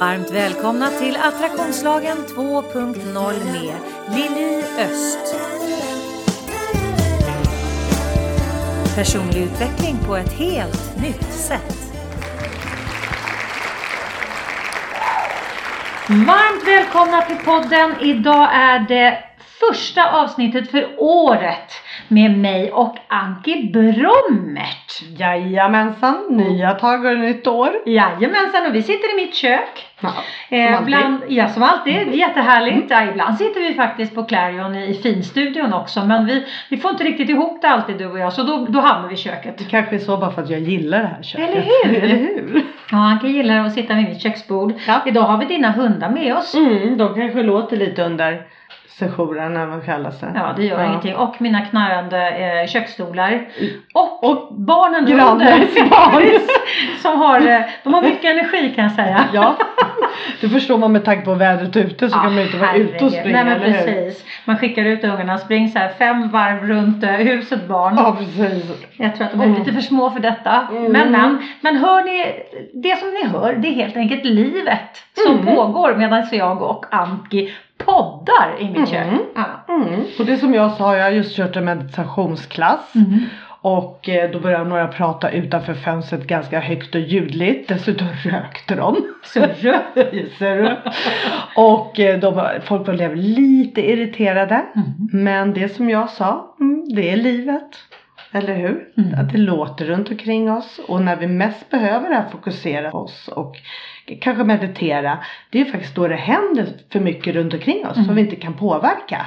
Varmt välkomna till Attraktionslagen 2.0 med Lili Öst. Personlig utveckling på ett helt nytt sätt. Varmt välkomna till podden. Idag är det första avsnittet för året med mig och Anki Brommert. Jajamensan, nya tag och nytt år. Jajamensan och vi sitter i mitt kök. Ja, Eh, alltid. bland, ja, som alltid. Är jättehärligt. Ja, ibland sitter vi faktiskt på Clarion i finstudion också. Men vi, vi får inte riktigt ihop det alltid du och jag. Så då, då hamnar vi i köket. Det kanske är så bara för att jag gillar det här köket. Eller hur? Eller hur? Ja, han kan gilla att sitta vid mitt köksbord. Ja. Idag har vi dina hundar med oss. Mm, de kanske låter lite under sessionen eller vad kallas det. Ja, det gör ingenting. Och mina knarrande eh, köksstolar. Och, Och barnen grannens under. barn. som har, eh, de har mycket energi kan jag säga. Ja, det förstår man med tanke på vädret ute så Ja, kan man ju inte vara herregud. ute och springa, Nej men eller hur? precis. Man skickar ut ungarna, spring så här fem varv runt eh, huset barn. Ja, precis. Jag tror att de är Mm. lite för små för detta. Mm. Men, men, men hör ni, det som ni hör det är helt enkelt livet som Mm. pågår medan jag och Anki poddar i mitt Mm. kök. Ja. Mm. Och det som jag sa, jag har just kört en meditationsklass. Mm. Och eh, då började några prata utanför fönstret ganska högt och ljudligt. Dessutom rökte de. Så rö- Ser du? Och eh, de, var- folk blev lite irriterade. Mm. Men det som jag sa, mm, det är livet. Eller hur? Mm. Att det låter runt omkring oss. Och när vi mest behöver det här fokusera oss och kanske meditera. Det är faktiskt då det händer för mycket runt omkring oss Mm. som vi inte kan påverka.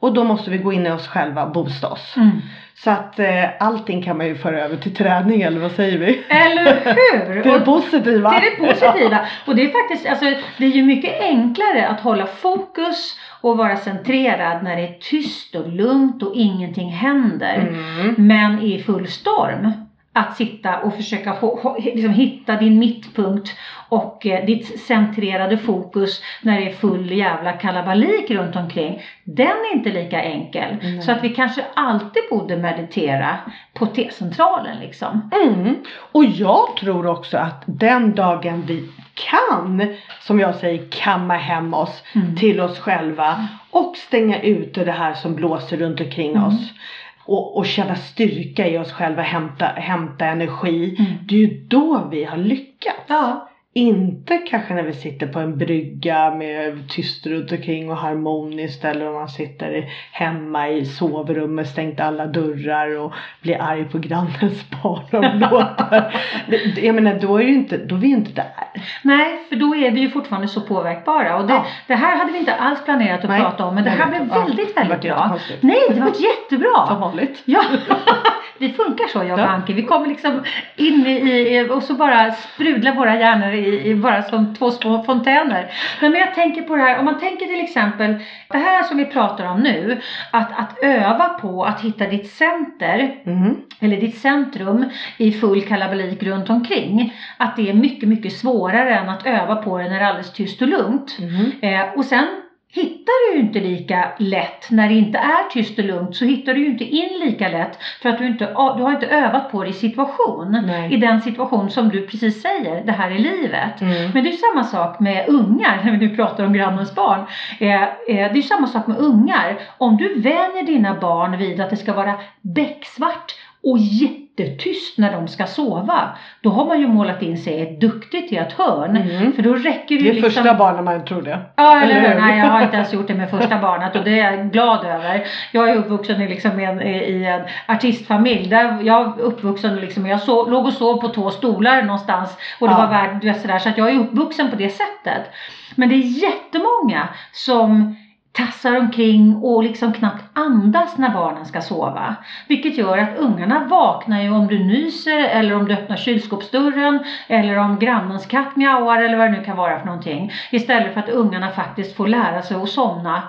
Och då måste vi gå in i oss själva och boosta oss. Mm. Så att eh, allting kan man ju föra över till träning eller vad säger vi? Eller hur? Till det positiva. Det är det positiva. Och det är faktiskt, alltså det är ju mycket enklare att hålla fokus och vara centrerad när det är tyst och lugnt och ingenting händer. Mm. Men i full storm. Att sitta och försöka liksom hitta din mittpunkt och eh, ditt centrerade fokus när det är full jävla kalabalik runt omkring. Den är inte lika enkel. Nej. Så att vi kanske alltid borde meditera på T-centralen liksom. Mm. Och jag tror också att den dagen vi kan, som jag säger, kamma hem oss Mm. till oss själva och stänga ute det här som blåser runt omkring Mm. oss. Och, och känna styrka i oss själva, hämta, hämta energi. Mm. Det är ju då vi har lyckats. Ja. Inte kanske när vi sitter på en brygga med tyst runt omkring och harmoniskt eller om man sitter hemma i sovrummet, stängt alla dörrar och blir arg på grannens barn låter. Jag menar då är ju inte, då är vi ju inte där. Nej, för då är vi ju fortfarande så påverkbara. Och det, Ja. det här hade vi inte alls planerat att Nej. prata om, men det här blev ja, väldigt, det väldigt bra. Nej, det var Som jättebra! vanligt. Ja, vi funkar så jag och Ja. Anki. Vi kommer liksom in i, i och så bara sprudlar våra hjärnor i, i bara som två små fontäner. Men jag tänker på det här, om man tänker till exempel det här som vi pratar om nu, att, att öva på att hitta ditt center Mm. eller ditt centrum i full kalabalik runt omkring. Att det är mycket, mycket svårare än att öva på det när det är alldeles tyst och lugnt. Mm. Eh, och sen hittar du inte lika lätt när det inte är tyst och lugnt så hittar du inte in lika lätt för att du inte du har inte övat på det i situation. Nej. I den situation som du precis säger, det här är livet. Mm. Men det är samma sak med ungar, när vi nu pratar om grannens barn. Eh, eh, det är samma sak med ungar. Om du vänjer dina barn vid att det ska vara becksvart och jättetyst när de ska sova. Då har man ju målat in sig i ett duktigt i ett hörn. Mm. För då räcker det Det är liksom... första barnen man tror det. Ja eller Eller hur? Nej jag har inte ens gjort det med första barnet och det är jag glad över. Jag är uppvuxen i, liksom en, i en artistfamilj. Där jag är uppvuxen liksom, jag sov, låg och sov på två stolar någonstans och det Ja. var värd, sådär, så att jag är uppvuxen på det sättet. Men det är jättemånga som tassar omkring och liksom knappt andas när barnen ska sova. Vilket gör att ungarna vaknar ju om du nyser eller om du öppnar kylskåpsdörren eller om grannens katt mjauar eller vad det nu kan vara för någonting. Istället för att ungarna faktiskt får lära sig att somna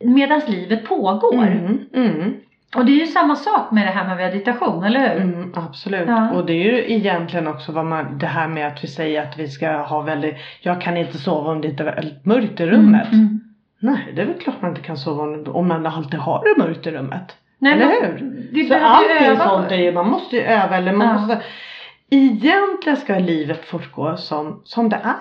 medan livet pågår. Mm. Mm. Och det är ju samma sak med det här med meditation, eller hur? Mm, absolut. Ja. Och det är ju egentligen också vad man, det här med att vi säger att vi ska ha väldigt, jag kan inte sova om det är väldigt mörkt i rummet. Mm, mm. Nej, det är väl klart man inte kan sova om, man alltid har det mörkt i rummet. Nej, Eller men hur? Vi Så allting öva sånt är ju, man måste ju öva eller man Ja. måste Egentligen ska livet fortgå som, som det är.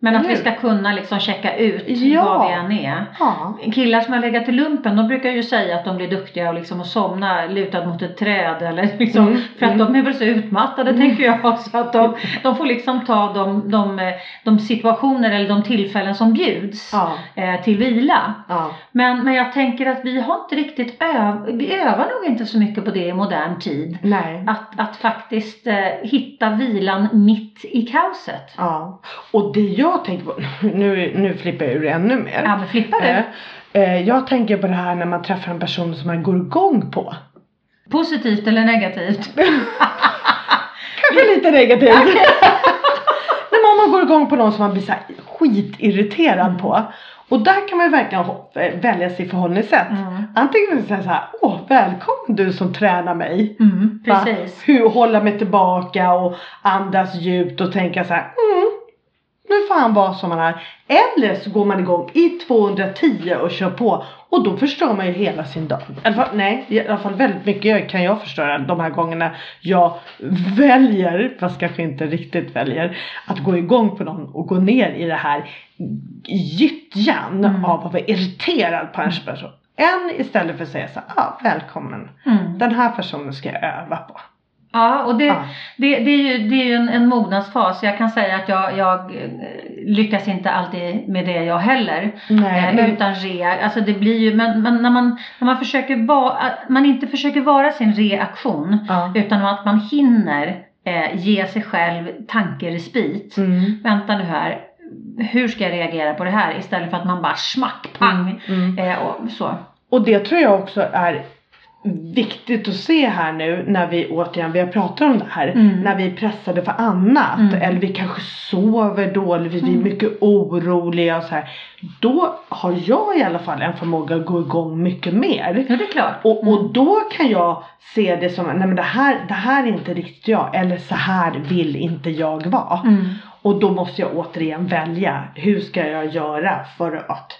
Men att vi ska kunna liksom checka ut Ja. vad vi än är. Ja. Killar som har legat i lumpen, de brukar ju säga att de blir duktiga och liksom att somna lutad mot ett träd eller liksom, Mm, för att mm. de är väl så utmattade tänker jag. Så att de, de får liksom ta de, de, de situationer eller de tillfällen som bjuds Ja. eh, till vila. Men, men jag tänker att vi har inte riktigt öv, vi övar nog inte så mycket på det i modern tid. Nej. Att, att faktiskt eh, hitta vilan mitt i kaoset. Ja. Och det jag tänker på, nu, nu flippar jag ur ännu mer. Ja men flippar du? Eh, eh, jag tänker på det här när man träffar en person som man går igång på. Positivt eller negativt? Kanske lite negativt. när man går igång på någon som man blir så skitirriterad på. Och där kan man ju verkligen eh, välja sitt förhållningssätt. Mm. Antingen säga så här, åh välkommen du som tränar mig. Mm, precis. Hur hålla mig tillbaka och andas djupt och tänka så här, mm, nu får han vara som han är. Eller så går man igång i 210 och kör på och då förstör man ju hela sin dag. I alla fall, nej, i alla fall väldigt mycket kan jag förstöra de här gångerna jag väljer, fast kanske inte riktigt väljer, att gå igång på någon och gå ner i det här gyttjan Mm. av att vara irriterad på en person. Än istället för att säga så här, ah, välkommen. Mm. Den här personen ska jag öva på. Ja, och det, Ja. det, det är ju, det är ju en, en mognadsfas. Jag kan säga att jag, jag eh, lyckas inte alltid med det jag heller. Nej, eh, men, Utan rea. Alltså det blir ju, men, men när, man, när man försöker vara, man inte försöker vara sin reaktion. ja. Utan att man hinner eh, ge sig själv tankerespit. Mm. Vänta nu här. Hur ska jag reagera på det här? Istället för att man bara smack, pang. Mm. Eh, och så. Och det tror jag också är viktigt att se här nu när vi återigen, vi har pratat om det här, Mm. när vi är pressade för annat Mm. eller vi kanske sover dåligt, vi är Mm. mycket oroliga och så här. Då har jag i alla fall en förmåga att gå igång mycket mer. Ja, det är klart. Och, Mm. och då kan jag se det som, nej men det här, det här är inte riktigt jag eller så här vill inte jag vara. Mm. Och då måste jag återigen välja. Hur ska jag göra för att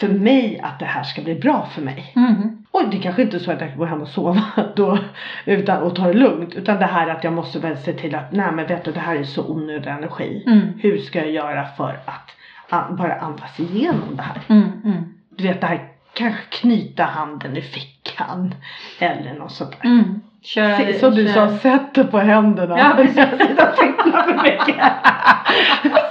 för mig att det här ska bli bra för mig. Mm. Och det kanske inte är så att jag kan gå hem och sova då utan, och ta det lugnt. Utan det här att jag måste väl se till att nej men vet du det här är så onödig energi. Mm. Hur ska jag göra för att ah, bara andas igenom det här? Mm. Mm. Du vet det här kanske knyta handen i fickan. Eller något sånt där. Köra, Se- Som du köra- sa, sätt det på händerna. Ja, precis.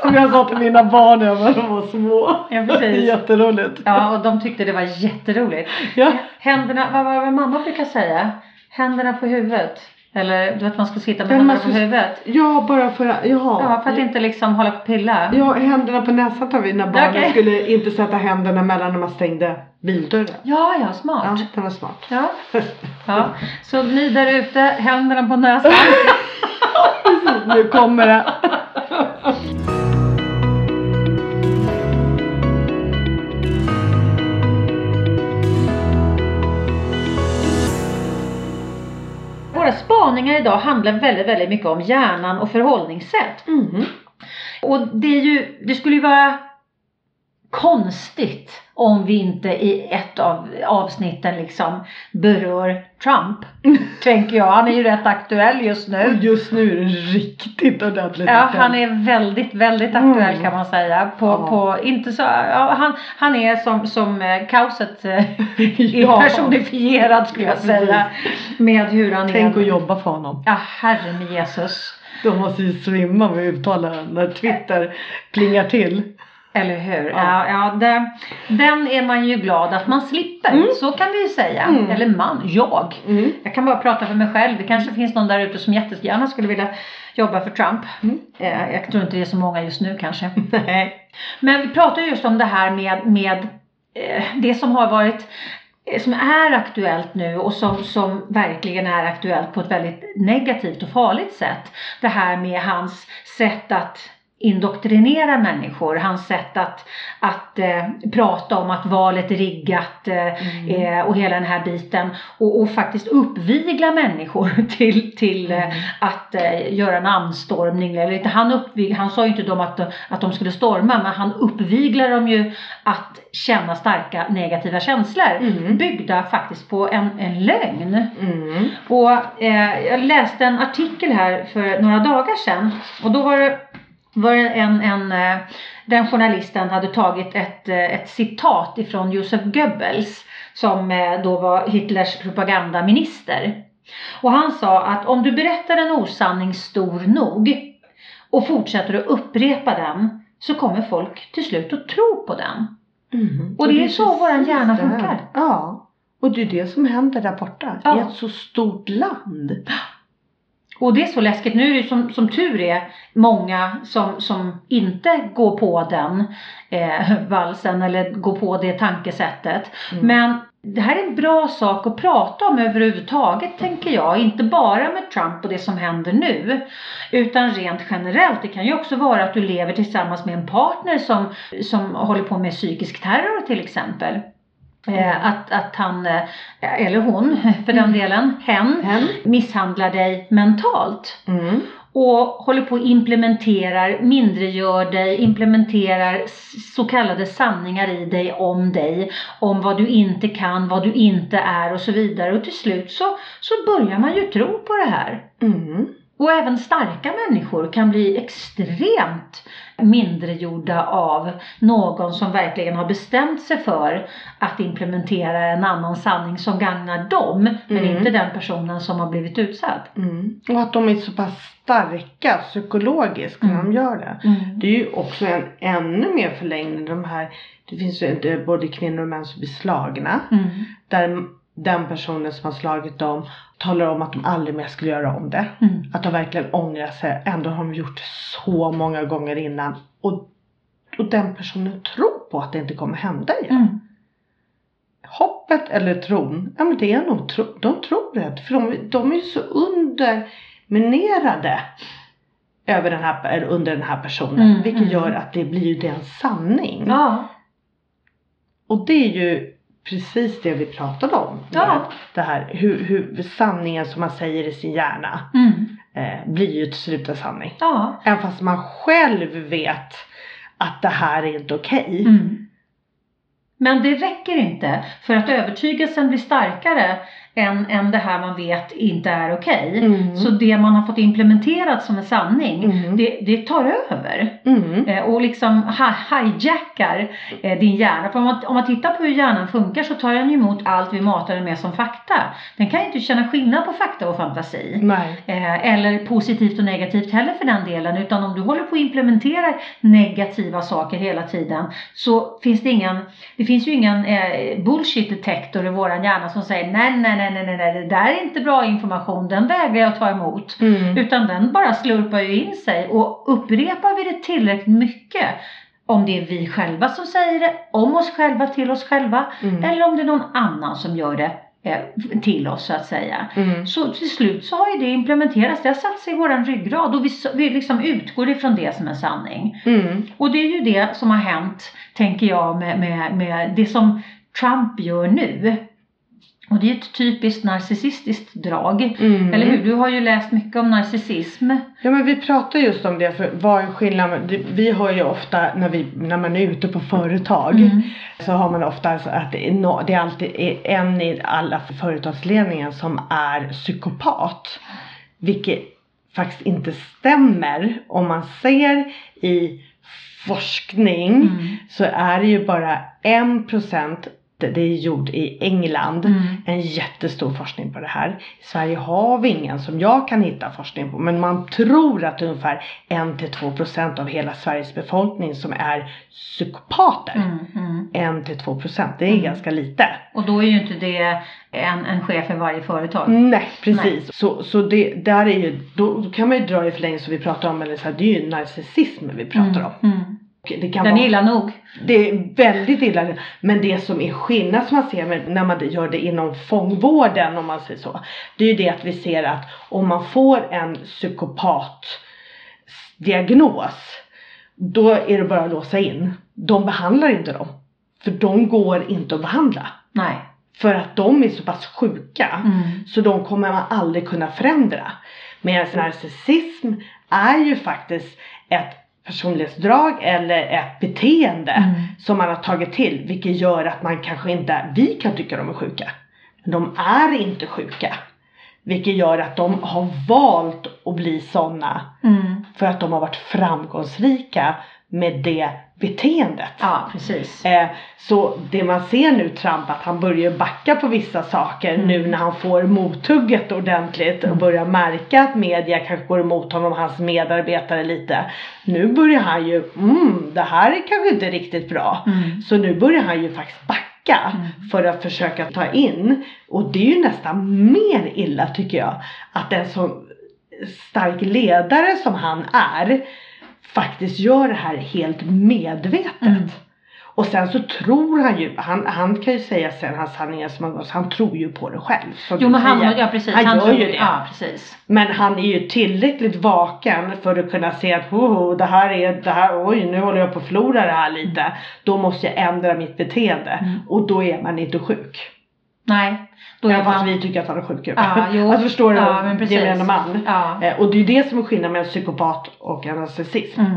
Som jag sa till mina barn när de var små. Ja, precis. Jätteroligt. Ja, och de tyckte det var jätteroligt. Ja. Händerna, vad var det mamma brukar säga? Händerna på huvudet. Eller du vet man ska sitta med händerna på ska- huvudet. Ja, bara för att, jaha. Ja, för att inte liksom hålla på och pilla. Ja, händerna på näsan tar vi när barnen Okej. skulle inte sätta händerna mellan när man stängde bildörren. Ja, ja, Ja, smart. den var smart. Ja. ja. Så ni där ute, händerna på näsan. Nu kommer det. Våra spaningar idag handlar väldigt, väldigt mycket om hjärnan och förhållningssätt. Mhm. Och det är ju, det skulle ju vara konstigt om vi inte i ett av avsnitten liksom berör Trump. tänker jag. Han är ju rätt aktuell just Och nu. just nu är det riktigt ordentligt. Ja, han är väldigt, väldigt aktuell Mm. kan man säga. På, Ja. på, inte så, ja, han, han är som, som eh, kaoset eh, Ja. personifierad skulle jag Ja, säga. Med hur han Tänk är. att jobba för honom. Ja, herre med Jesus. De måste ju svimma med uttalanden när Twitter plingar till. Eller hur? Ja. Ja. Det, den är man ju glad att man slipper. Mm. Så kan vi ju säga. Mm. Eller man, jag. Mm. Jag kan bara prata för mig själv. Det kanske finns någon där ute som jättegärna skulle vilja jobba för Trump. Mm. Eh, Jag tror inte det är så många just nu kanske. Men vi pratar just om det här med, med eh, det som har varit eh, som är aktuellt nu och som, som verkligen är aktuellt på ett väldigt negativt och farligt sätt. Det här med hans sätt att indoktrinera människor, hans sätt att, att eh, prata om att valet är riggat eh, Mm. eh, och hela den här biten och, och faktiskt uppvigla människor till, till eh, Mm. att eh, göra en anstormning. Eller inte han, uppvig, han sa ju inte dem att, att de skulle storma men han uppviglar dem ju att känna starka negativa känslor. Mm. Byggda faktiskt på en, en lögn. Mm. Och eh, jag läste en artikel här för några dagar sedan och då var det var det en, en, eh, den journalisten hade tagit ett, eh, ett citat ifrån Josef Goebbels som eh, då var Hitlers propagandaminister. Och han sa att om du berättar en osanning stor nog och fortsätter att upprepa den så kommer folk till slut att tro på den. Mm. Och det är så våran hjärna det funkar. Ja. Och det är det som händer där borta. Ja. I ett så stort land. Och det är så läskigt. Nu är det som, som tur är många som, som inte går på den eh, valsen eller går på det tankesättet. Mm. Men det här är en bra sak att prata om överhuvudtaget tänker jag. Inte bara med Trump och det som händer nu. Utan rent generellt. Det kan ju också vara att du lever tillsammans med en partner som, som håller på med psykisk terror till exempel. Eh, att, att han, eh, eller hon för den delen, hen, Hen. misshandlar dig mentalt Mm. och håller på och implementerar, mindregör dig, implementerar så kallade sanningar i dig om dig, om vad du inte kan, vad du inte är och så vidare. Och till slut så, så börjar man ju tro på det här. Mm. Och även starka människor kan bli extremt mindregjorda av någon som verkligen har bestämt sig för att implementera en annan sanning som gagnar dem, men Mm. inte den personen som har blivit utsatt. Mm. Och att de är så pass starka psykologiskt när Mm. de gör det. Det är ju också en ännu mer förlängning de här, det finns ju både kvinnor och män som blir slagna. Mm. Där den personen som har slagit dem talar om att de aldrig mer skulle göra om det. Mm. Att de verkligen ångrar sig. Ändå har de gjort så många gånger innan. Och, och den personen tror på att det inte kommer hända igen. Mm. Hoppet eller tron, ja men det är nog tro, de tror det. För de, de är ju så underminerade över den här, under den här personen. Mm, vilket mm. gör att det blir ju den sanning. Ja. Och det är ju precis det vi pratade om. Ja. Det här hur, hur sanningen som man säger i sin hjärna Mm. eh, blir ju till slut en sanning. Ja. Även fast man själv vet att det här är inte okej. Mm. Men det räcker inte för att övertygelsen blir starkare än, än det här man vet inte är okej. Mm. Så det man har fått implementerat som en sanning, Mm. det, det tar över. Mm. Eh, och liksom hi- hijackar eh, din hjärna. För om man, om man tittar på hur hjärnan funkar så tar den emot allt vi matar den med som fakta. Den kan ju inte känna skillnad på fakta och fantasi. Eh, eller positivt och negativt heller för den delen. Utan om du håller på att implementera negativa saker hela tiden så finns det ingen, det finns ju ingen eh, bullshit detektor i våran hjärna som säger nej, nej, nej, nej, nej, nej, det där är inte bra information, den vägrar jag att ta emot. Mm. Utan den bara slurpar ju in sig och upprepar vi det tillräckligt mycket om det är vi själva som säger det, om oss själva till oss själva Mm. eller om det är någon annan som gör det eh, till oss så att säga. Mm. Så till slut så har ju det implementerats, det har satt sig i våran ryggrad och vi, vi liksom utgår ifrån det som en sanning. Mm. Och det är ju det som har hänt, tänker jag, med, med, med det som Trump gör nu. Och det är ett typiskt narcissistiskt drag. Mm. Eller hur? Du har ju läst mycket om narcissism. Ja men vi pratar just om det, för vad är skillnaden? Vi hör ju ofta när, vi, när man är ute på företag mm. så har man ofta att det är, no, det är alltid en i alla företagsledningen som är psykopat. Vilket faktiskt inte stämmer om man ser i forskning mm. så är det ju bara en procent jätte, det är gjort i England, mm. en jättestor forskning på det här. I Sverige har vi ingen som jag kan hitta forskning på men man tror att ungefär 1-2% av hela Sveriges befolkning som är psykopater. Mm, mm. 1-2% det är mm. ganska lite. Och då är ju inte det en, en chef i varje företag. Nej precis. Nej. Så, så det där är ju, då, kan man ju dra i förlängning som vi pratar om, eller så här, det är ju narcissism vi pratar mm, om. Mm. Det kan Den vara är illa nog. Det är väldigt illa. Men det som är skillnad som man ser när man gör det inom fångvården om man säger så. Det är ju det att vi ser att om man får en psykopatdiagnos. Då är det bara att låsa in. De behandlar inte dem. För de går inte att behandla. Nej. För att de är så pass sjuka. Mm. Så de kommer man aldrig kunna förändra. Medan narcissism är ju faktiskt ett personlighetsdrag eller ett beteende Mm. som man har tagit till. Vilket gör att man kanske inte, vi kan tycka de är sjuka. Men de är inte sjuka. Vilket gör att de har valt att bli sådana Mm. för att de har varit framgångsrika med det beteendet. Ja, precis. Eh, så det man ser nu Trump att han börjar backa på vissa saker Mm. nu när han får mothugget ordentligt och börjar märka att media kanske går emot honom och hans medarbetare lite. Nu börjar han ju, mm det här är kanske inte riktigt bra. Mm. Så nu börjar han ju faktiskt backa Mm. för att försöka ta in och det är ju nästan mer illa tycker jag att en så stark ledare som han är faktiskt gör det här helt medvetet. Mm. Och sen så tror han ju, han, han kan ju säga sen hans sanningar som han går, så han tror ju på det själv. Som Jo men han, säger. ja precis. Han gör tror, ju det. Ja, precis. Men han är ju tillräckligt vaken för att kunna se att oh, det här är, det här, oj nu håller jag på att förlora det här lite. Då måste jag ändra mitt beteende. Mm. Och då är man inte sjuk. Nej. Då är Även fast vi tycker att han är sjuk. Ja, jo. Alltså förstår du? Ja, men det precis. menar man. Ja. Eh, Och det är ju det som är skillnaden mellan psykopat och en narcissist. Mm.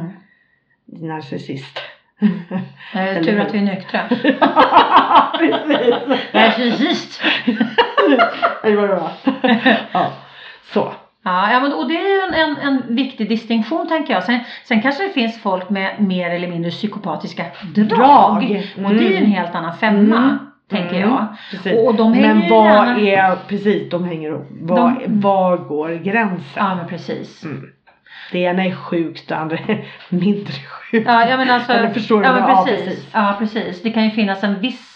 Narcissist. Eller tur att vi är nyktra. Precis. Narcissist. Det var bra. Ja, så. Ja, ja men, och det är ju en, en, en viktig distinktion tänker jag. Sen, sen kanske det finns folk med mer eller mindre psykopatiska drag. Drag. Och det är ju en Mm. helt annan femma. Mm. Tänker Mm. jag. Precis. Och, och de hänger Men vad gärna... är, precis, de hänger vad, De- var går gränsen? Ja men precis. Mm. Det ena är sjukt, det andra är mindre sjukt. Ja, ja men alltså. Eller förstår du ja, vad- men ja, precis. precis. Ja precis. Det kan ju finnas en viss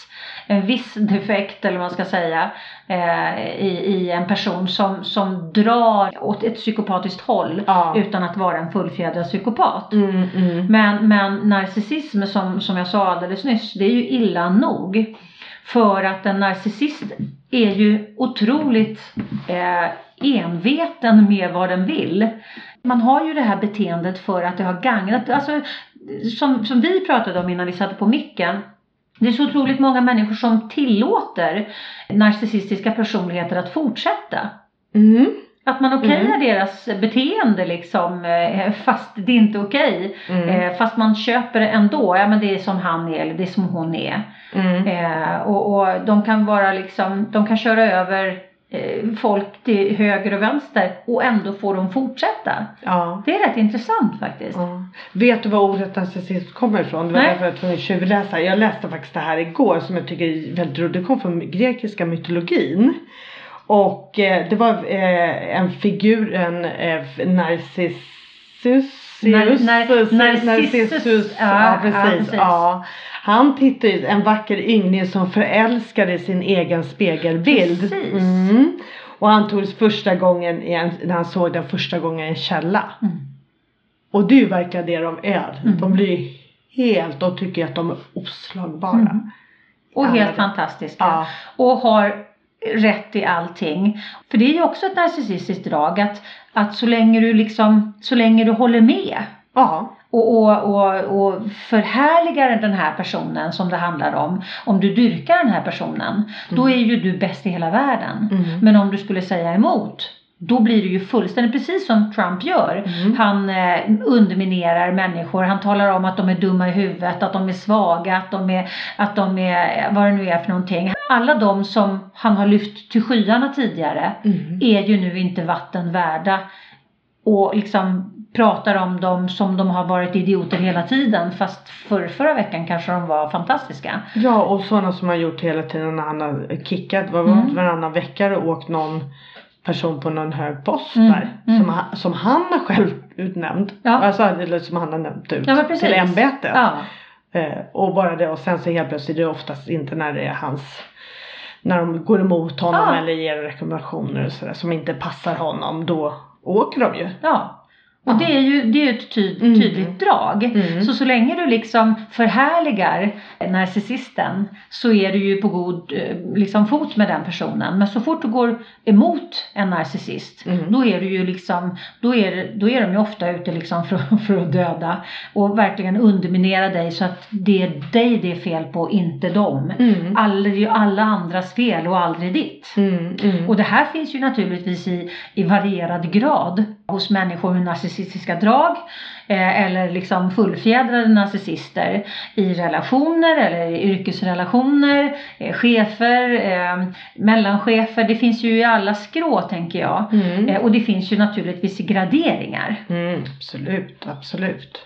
en viss defekt eller vad man ska säga eh, i, i en person som, som drar åt ett psykopatiskt håll Ja. utan att vara en fullfjädrad psykopat. Mm, mm. Men, men narcissism som, som jag sa alldeles nyss, det är ju illa nog. För att en narcissist är ju otroligt eh, enveten med vad den vill. Man har ju det här beteendet för att det har gagnat, alltså som, som vi pratade om innan vi satte på micken. Det är så otroligt många människor som tillåter narcissistiska personligheter att fortsätta. Mm. Att man okejar Mm. deras beteende liksom eh, fast det är inte okej. Mm. Eh, fast man köper det ändå. Ja men det är som han är eller det är som hon är. Mm. Eh, och, och de kan vara liksom, de kan köra över eh, folk till höger och vänster och ändå får de fortsätta. Ja. Det är rätt intressant faktiskt. Ja. Vet du var ordet narcissist kommer ifrån? Det var Nej. därför jag tvungen tjuvläsa. Jag läste faktiskt det här igår som jag tycker är väldigt roligt. Det kom från grekiska mytologin. Och eh, det var eh, en figur, en eh, Narcissus. Nar- nar- Narcissus. Narcissus. Ja, Ja, ja, precis. precis. Ja. Han tittar ju, en vacker yngling som förälskade sin egen spegelbild. Precis. Mm. Och han tog första gången, en, när han såg den första gången i en källa. Mm. Och det är ju verkligen det de är. Mm. De blir helt, de tycker att de är oslagbara. Mm. Och helt fantastiska. Och har rätt i allting. För det är ju också ett narcissistiskt drag att, att så länge du liksom, så länge du håller med Ja. och, och, och, och förhärligar den här personen som det handlar om, om du dyrkar den här personen, då är ju du bäst i hela världen. Mm. Men om du skulle säga emot, då blir det ju fullständigt precis som Trump gör. Mm. Han eh, underminerar människor, han talar om att de är dumma i huvudet, att de är svaga, att de är, att de är vad det nu är för någonting. Alla de som han har lyft till skyarna tidigare Mm. är ju nu inte vatten värda och liksom pratar om dem som de har varit idioter hela tiden fast för förra veckan kanske de var fantastiska. Ja och sådana som har gjort hela tiden när han har kickat, var Mm. varannan vecka och åkt någon person på någon hög post Mm, där. mm. Som, han, som han har själv utnämnt. Ja. Alltså, eller som han har nämnt ut Ja till ämbetet. Ja. Eh, och bara det och sen så helt plötsligt, det är oftast inte när det är hans när de går emot honom eller ger rekommendationer och sådär som inte passar honom då åker de ju. ja. Och det är ju det är ju ett ty- Mm. tydligt drag. Mm. Så så länge du liksom förhärligar narcissisten så är du ju på god eh, liksom, fot med den personen. Men så fort du går emot en narcissist Mm. då är du ju liksom, då är, då är de ju ofta ute liksom för, för att döda och verkligen underminera dig så att det är dig det är fel på, inte dem. Mm. Aldrig alla andras fel och aldrig ditt. Mm. Mm. Och det här finns ju naturligtvis i, i varierad grad hos människor med narcissistiska drag eh, eller liksom fullfjädrade narcissister i relationer eller i yrkesrelationer, eh, chefer, eh, mellanchefer. Det finns ju i alla skrå tänker jag. Mm. Och det finns ju naturligtvis graderingar. Mm, absolut, absolut.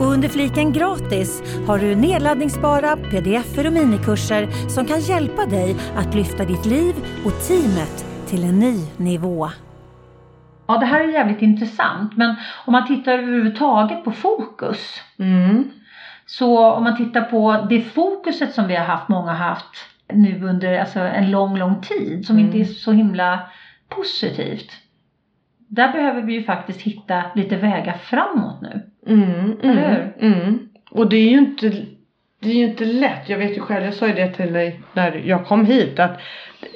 Och under fliken gratis har du nedladdningsbara pdf och minikurser som kan hjälpa dig att lyfta ditt liv och teamet till en ny nivå. Ja, det här är jävligt intressant men om man tittar överhuvudtaget på fokus. Mm. Så om man tittar på det fokuset som vi har haft, många har haft nu under alltså, en lång, lång tid som Mm. inte är så himla positivt. Där behöver vi ju faktiskt hitta lite vägar framåt nu. Mm, Eller mm, mm. Och det är ju inte det är ju inte lätt. Jag vet ju själv, jag sa ju det till dig när jag kom hit att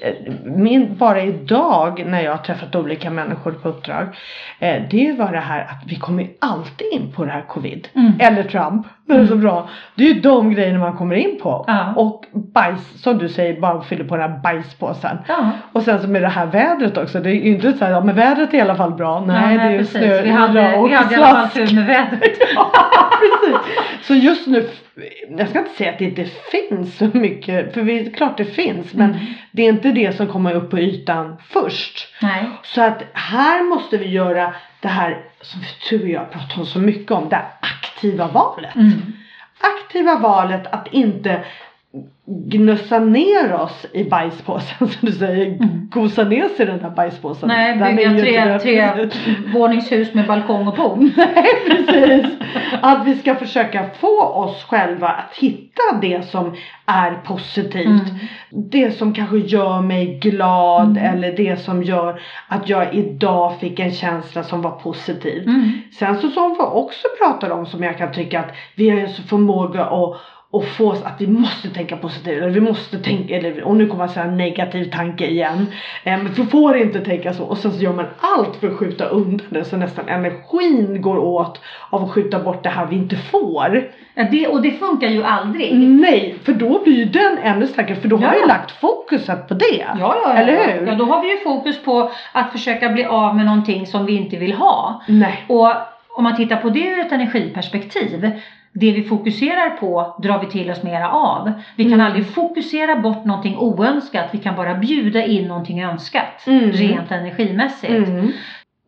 eh, min, bara idag när jag har träffat olika människor på uppdrag. Eh, det är ju bara det här att vi kommer ju alltid in på det här covid. Mm. Eller Trump. Det är så bra. Det är ju de grejerna man kommer in på. Ja. Och bajs, som du säger, bara fyller på den här bajspåsen. Ja, Och sen så med det här vädret också. Det är ju inte så här, ja men vädret är i alla fall bra. Nej, ja, det är precis. snö, vi hade, och vi hade i alla fall tur med vädret. Ja, precis. Så just nu, jag ska inte säga att det inte finns så mycket, för det är klart det finns, men Mm. det är inte det som kommer upp på ytan först. Nej. Så att här måste vi göra det här som och jag pratar om så mycket om, det aktiva valet. Mm. Aktiva valet att inte gnussa ner oss i bajspåsen som du säger, Mm. gosa ner sig i den här bajspåsen. Nej, Den bygga tre, tre våningshus med balkong och pool. Nej precis. Att vi ska försöka få oss själva att hitta det som är positivt. Mm. Det som kanske gör mig glad Mm. eller det som gör att jag idag fick en känsla som var positiv. Mm. Sen så som vi också pratar om som jag kan tycka att vi har en förmåga att och få oss att vi måste tänka positivt eller vi måste tänka, eller, och nu kommer jag säga negativ tanke igen. Men vi får inte tänka så och sen så gör man allt för att skjuta undan det så nästan energin går åt av att skjuta bort det här vi inte får. Ja, det, och det funkar ju aldrig. Nej, för då blir ju den ännu starkare för då har Ja. vi lagt fokuset på det. Ja, ja, ja, Eller hur? Ja, då har vi ju fokus på att försöka bli av med någonting som vi inte vill ha. Nej. Och om man tittar på det ur ett energiperspektiv, det vi fokuserar på drar vi till oss mera av. Vi kan Mm. aldrig fokusera bort någonting oönskat, vi kan bara bjuda in någonting önskat. Mm. Rent energimässigt. Mm.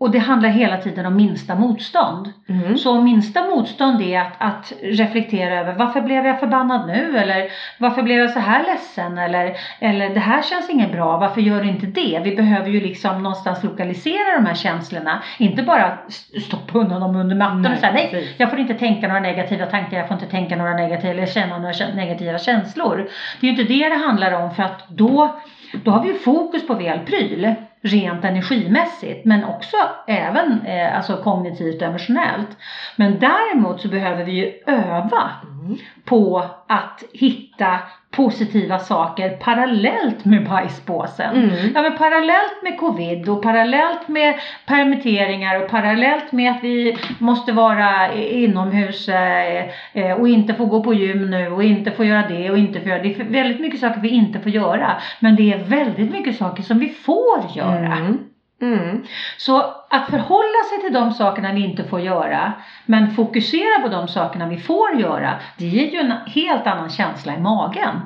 Och det handlar hela tiden om minsta motstånd. Mm. Så minsta motstånd är att, att reflektera över varför blev jag förbannad nu? Eller varför blev jag så här ledsen? Eller, eller det här känns inget bra, varför gör du inte det? Vi behöver ju liksom någonstans lokalisera de här känslorna. Inte bara st- stoppa undan dem under mattan Nej, och säga nej, precis. jag får inte tänka några negativa tankar, jag får inte tänka några negativa eller känna några negativa känslor. Det är ju inte det det handlar om för att då, då har vi ju fokus på fel pryl rent energimässigt men också även eh, alltså kognitivt och emotionellt. Men däremot så behöver vi ju öva Mm. på att hitta positiva saker parallellt med bajspåsen. Mm. Ja men parallellt med covid och parallellt med permitteringar och parallellt med att vi måste vara inomhus eh, eh, och inte få gå på gym nu och inte få göra det och inte få göra det. Det är väldigt mycket saker vi inte får göra. Men det är väldigt mycket saker som vi får göra. Mm. Mm. Så att förhålla sig till de sakerna vi inte får göra men fokusera på de sakerna vi får göra det ger ju en helt annan känsla i magen.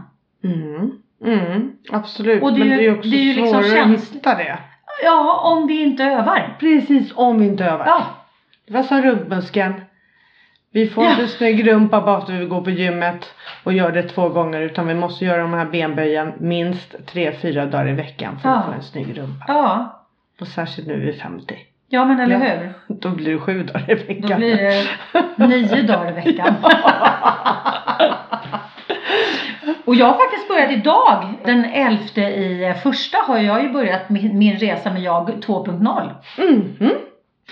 Mm. Mm. Absolut. Och det Men ju- det är också det är ju liksom svårare att hitta det. Ja, om vi inte övar. Precis, om vi inte övar. Ja, Vad sa rumpmusken? Vi får Ja. inte snygg rumpa bara för att vi går på gymmet och gör det två gånger utan vi måste göra de här benböjen minst tre, fyra dagar i veckan för att Ja. få en snygg rumpa. ja, Och särskilt nu vid 50. ja men eller Ja. hur? Då blir det sju dagar i veckan. Då blir det nio dagar i veckan. Och jag har faktiskt börjat idag, den 11 i första har jag ju börjat min, resa med jag 2.0. Mhm.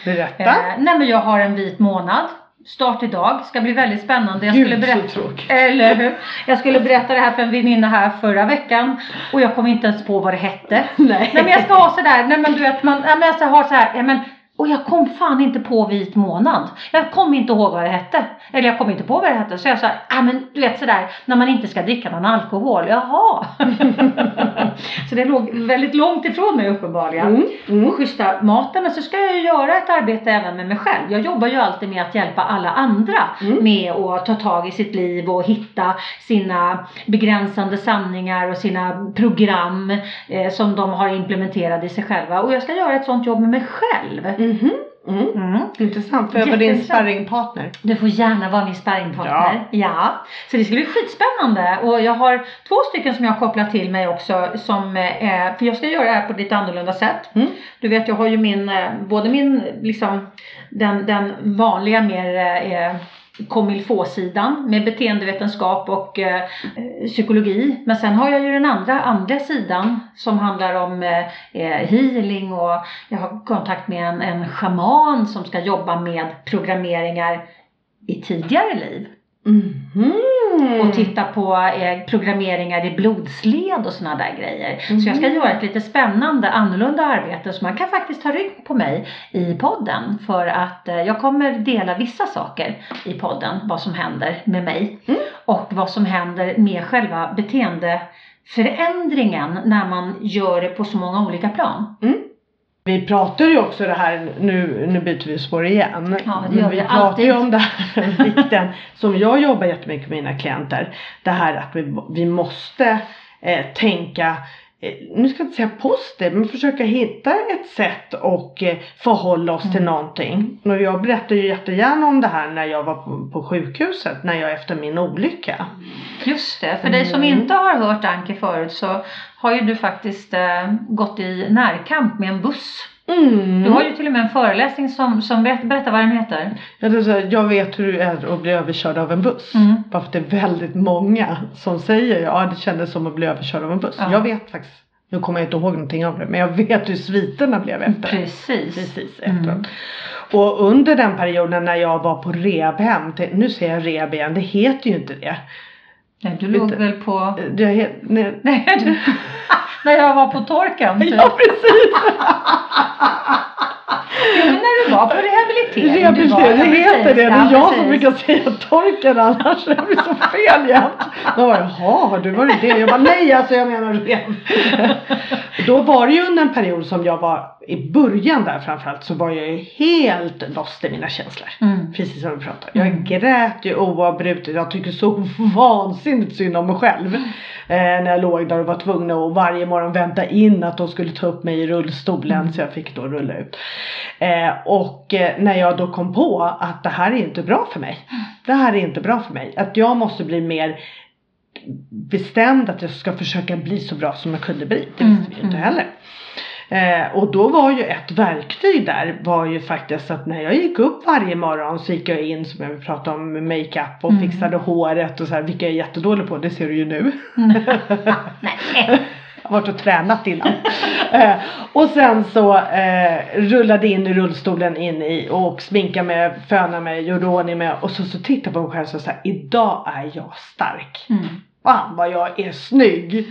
Berätta. Eh, nej men jag har en vit månad start idag. Ska bli väldigt spännande. Jag Gud skulle berätta så tråkigt. eller hur? Jag skulle berätta det här för en väninna här förra veckan och jag kom inte ens på vad det hette. Nej. Nej men jag ska ha sådär, nej men du vet man, nej men jag ska ha så här, ja men och jag kom fan inte på vit månad. Jag kom inte ihåg vad det hette. Eller jag kom inte på vad det hette. Så jag sa, ja men du vet sådär när man inte ska dricka någon alkohol. Jaha. så det låg väldigt långt ifrån mig uppenbarligen. Mm, mm. Och schyssta maten. Men så ska jag ju göra ett arbete även med mig själv. Jag jobbar ju alltid med att hjälpa alla andra Mm. med att ta tag i sitt liv och hitta sina begränsande sanningar och sina program eh, som de har implementerat i sig själva. Och jag ska göra ett sånt jobb med mig själv. Mhm. Mm. Mm. Intressant. Får jag vara din sparringpartner? Du får gärna vara min sparringpartner. Ja. Så det ska bli skitspännande. Och jag har två stycken som jag har kopplat till mig också. Som, eh, för jag ska göra det här på ett lite annorlunda sätt. Mm. Du vet jag har ju min, eh, både min liksom den, den vanliga mer eh, sidan med beteendevetenskap och eh, psykologi. Men sen har jag ju den andra, andra sidan som handlar om eh, eh, healing och jag har kontakt med en, en shaman som ska jobba med programmeringar i tidigare liv. Mhm. Och titta på eh, programmeringar i blodsled och såna där grejer. Så jag ska Mhm. göra ett lite spännande, annorlunda arbete. Så man kan faktiskt ta rygg på mig i podden. För att eh, jag kommer dela vissa saker i podden. Vad som händer med mig. Mm. Och vad som händer med själva beteendeförändringen när man gör det på så många olika plan. Vi pratar ju också det här, nu, nu byter vi spår igen. Ja, det gör vi vi pratar alltid. ju om det här vikten som jag jobbar jättemycket med mina klienter. Det här att vi, vi måste eh, tänka nu ska jag inte säga positivt, men försöka hitta ett sätt och eh, förhålla oss till Mm. någonting. Och jag berättar ju jättegärna om det här när jag var på, sjukhuset, när jag efter min olycka. Just det, för dig som Mm. inte har hört Anke förut så har ju du faktiskt eh, gått i närkamp med en buss. Mm. Du har ju till och med en föreläsning som, som berätt, berätta vad den heter. Jag, tror så här, jag vet hur det är att bli överkörd av en buss. Mm. Bara för att det är väldigt många som säger ja det kändes som att bli överkörd av en buss. Ja. Jag vet faktiskt, nu kommer jag inte ihåg någonting av det, men jag vet hur sviterna blev efter. Precis. Precis Mm. efteråt. Och under den perioden när jag var på rehabhem, nu säger jag rehab igen, det heter ju inte det. Nej, du låg Lite. väl på... det he, nej. Nej, du... när jag var på torken. Typ. Ja precis! Men när du var på rehabilitering. var- Rehabilitering, det ja, heter det. Det ja, är jag som precis. brukar säga torken annars. Det blir så fel jämt. De bara, jaha, har du varit det? Jag bara, nej alltså jag menar rev. Då var det ju under en period som jag var, i början där framförallt, så var jag ju helt lost i mina känslor. Mm. Precis som vi pratade. Jag Mm. grät ju oavbrutet. Jag tycker så vansinnigt synd om mig själv. Eh, när jag låg där och var tvungen att varje morgon vänta in att de skulle ta upp mig i rullstolen Mm. så jag fick då rulla ut. Eh, och eh, när jag då kom på att det här är inte bra för mig. Det här är inte bra för mig. Att jag måste bli mer bestämd att jag ska försöka bli så bra som jag kunde bli. Det visste Mm, vi ju inte mm. heller. Eh, och då var ju ett verktyg där var ju faktiskt att när jag gick upp varje morgon så gick jag in som jag vill prata om makeup och Mm. fixade håret och så här, vilket jag är jättedålig på, det ser du ju nu. Nej. Jag har varit och tränat innan. eh, och sen så eh, rullade in i rullstolen in i och sminkade mig, fönade mig, gjorde ordning mig och så, så tittade jag på mig själv och så här, idag är jag stark. Mm. Fan vad jag är snygg.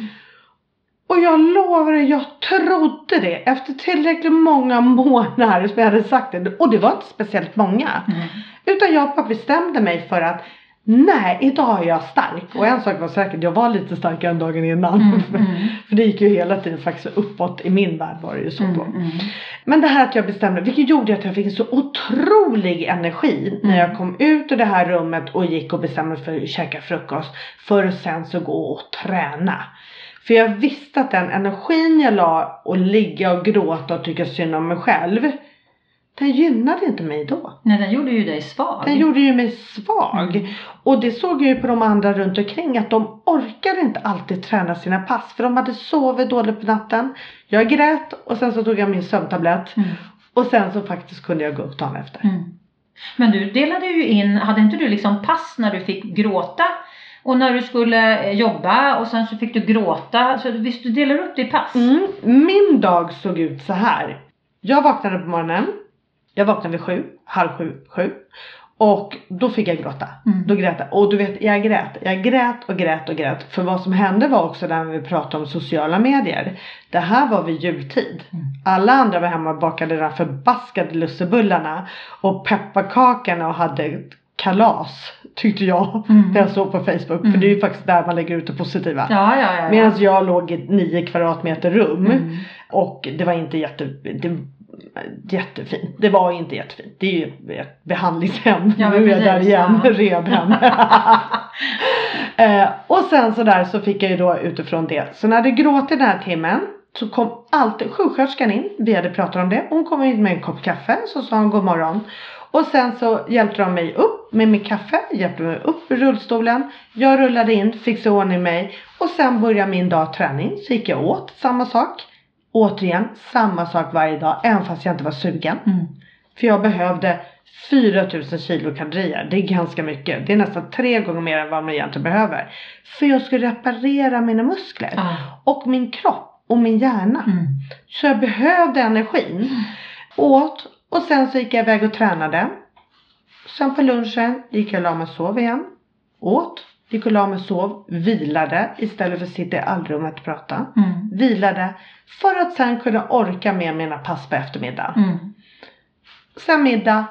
Och jag lovar dig, jag trodde det efter tillräckligt många månader som jag hade sagt det. Och det var inte speciellt många. Mm. Utan jag bara bestämde mig för att nej, idag är jag stark. Och en sak var säkert, jag var lite starkare än dagen innan. Mm, mm. För det gick ju hela tiden faktiskt uppåt i min värld var det ju så Mm, då. mm. Men det här att jag bestämde, vilket gjorde att jag fick en så otrolig energi när jag Mm. kom ut ur det här rummet och gick och bestämde mig för att käka frukost. För att sen så gå och träna. För jag visste att den energin jag la och ligga och gråta och tycka synd om mig själv. Den gynnade inte mig då. Nej, den gjorde ju dig svag. Den gjorde ju mig svag. Mm. Och det såg jag ju på de andra runt omkring att de orkade inte alltid träna sina pass. För de hade sovit dåligt på natten. Jag grät och sen så tog jag min sömntablett. Mm. Och sen så faktiskt kunde jag gå upp dagen efter. Mm. Men du delade ju in, hade inte du liksom pass när du fick gråta? Och när du skulle eh, jobba och sen så fick du gråta. Så visst du delar upp det i pass? Mm. Min dag såg ut så här. Jag vaknade på morgonen. Jag vaknade vid sju, halv sju, sju. Och då fick jag gråta. Mm. Då grät jag. Och du vet, jag grät. Jag grät och grät och grät. För vad som hände var också när vi pratade om sociala medier. Det här var vid jultid. Mm. Alla andra var hemma och bakade de förbaskade lussebullarna. Och pepparkakorna och hade kalas. Tyckte jag. Mm. När jag såg på Facebook. För Mm. det är ju faktiskt där man lägger ut det positiva. Ja, ja, ja. Medan jag låg i ett 9 kvadratmeter rum. Mm. Och det var inte jätte, det, jättefint. Det var inte jättefint. Det är ju ett behandlingshem. Ja, nu är jag där igen. ja. Rehab eh, och sen så där så fick jag ju då utifrån det. Så när hade gråtit den här timmen så kom alltid sjuksköterskan in. Vi hade pratat om det. Hon kom in med en kopp kaffe. Så sa hon god morgon. Och sen så hjälpte de mig upp med mitt kaffe. Hjälpte mig upp ur rullstolen. Jag rullade in, fixade ordning mig. Och sen började min dag träning. Så gick jag åt samma sak. Återigen samma sak varje dag. Även fast jag inte var sugen. Mm. För jag behövde 4000 kilo kalorier. Det är ganska mycket. Det är nästan tre gånger mer än vad man egentligen behöver. För jag skulle reparera mina muskler. Ja. Och min kropp och min hjärna. Mm. Så jag behövde energin. Åt och sen så gick jag iväg och tränade. Sen på lunchen gick jag och la mig och sov igen. Åt, gick och la mig och sov, vilade istället för att sitta i allrummet och prata. Mm. Vilade för att sen kunna orka med mina pass på eftermiddag. Mm. Sen middag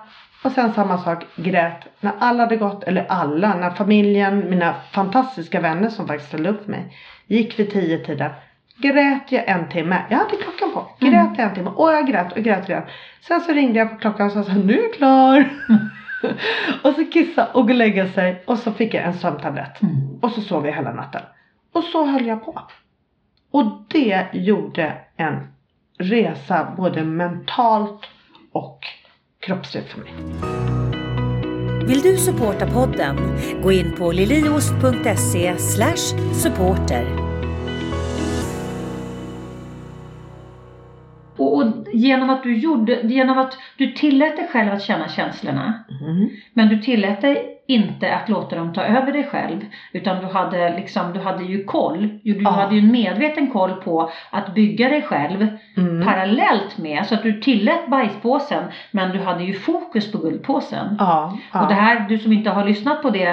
och sen samma sak, grät när alla hade gått, eller alla, när familjen, mina fantastiska vänner som faktiskt ställde upp mig, gick vid tio tiden. Grät jag en timme. Jag hade klockan på. Grät Mm. en timme. Och jag grät och grät och grät. Sen så ringde jag på klockan och sa nu är jag klar. och så kissa och gå och lägga sig. Och så fick jag en sömntablett. Mm. Och så sov jag hela natten. Och så höll jag på. Och det gjorde en resa både mentalt och kroppsligt för mig. Vill du supporta podden? Gå in på liliost.se supporter. Och, och genom att du gjorde, genom att du tillät dig själv att känna känslorna. Mm. Men du tillät dig inte att låta dem ta över dig själv. Utan du hade liksom, du hade ju koll. Du Ja. hade ju en medveten koll på att bygga dig själv Mm. parallellt med. Så att du tillät bajspåsen men du hade ju fokus på guldpåsen. Ja, ja. Och det här, du som inte har lyssnat på det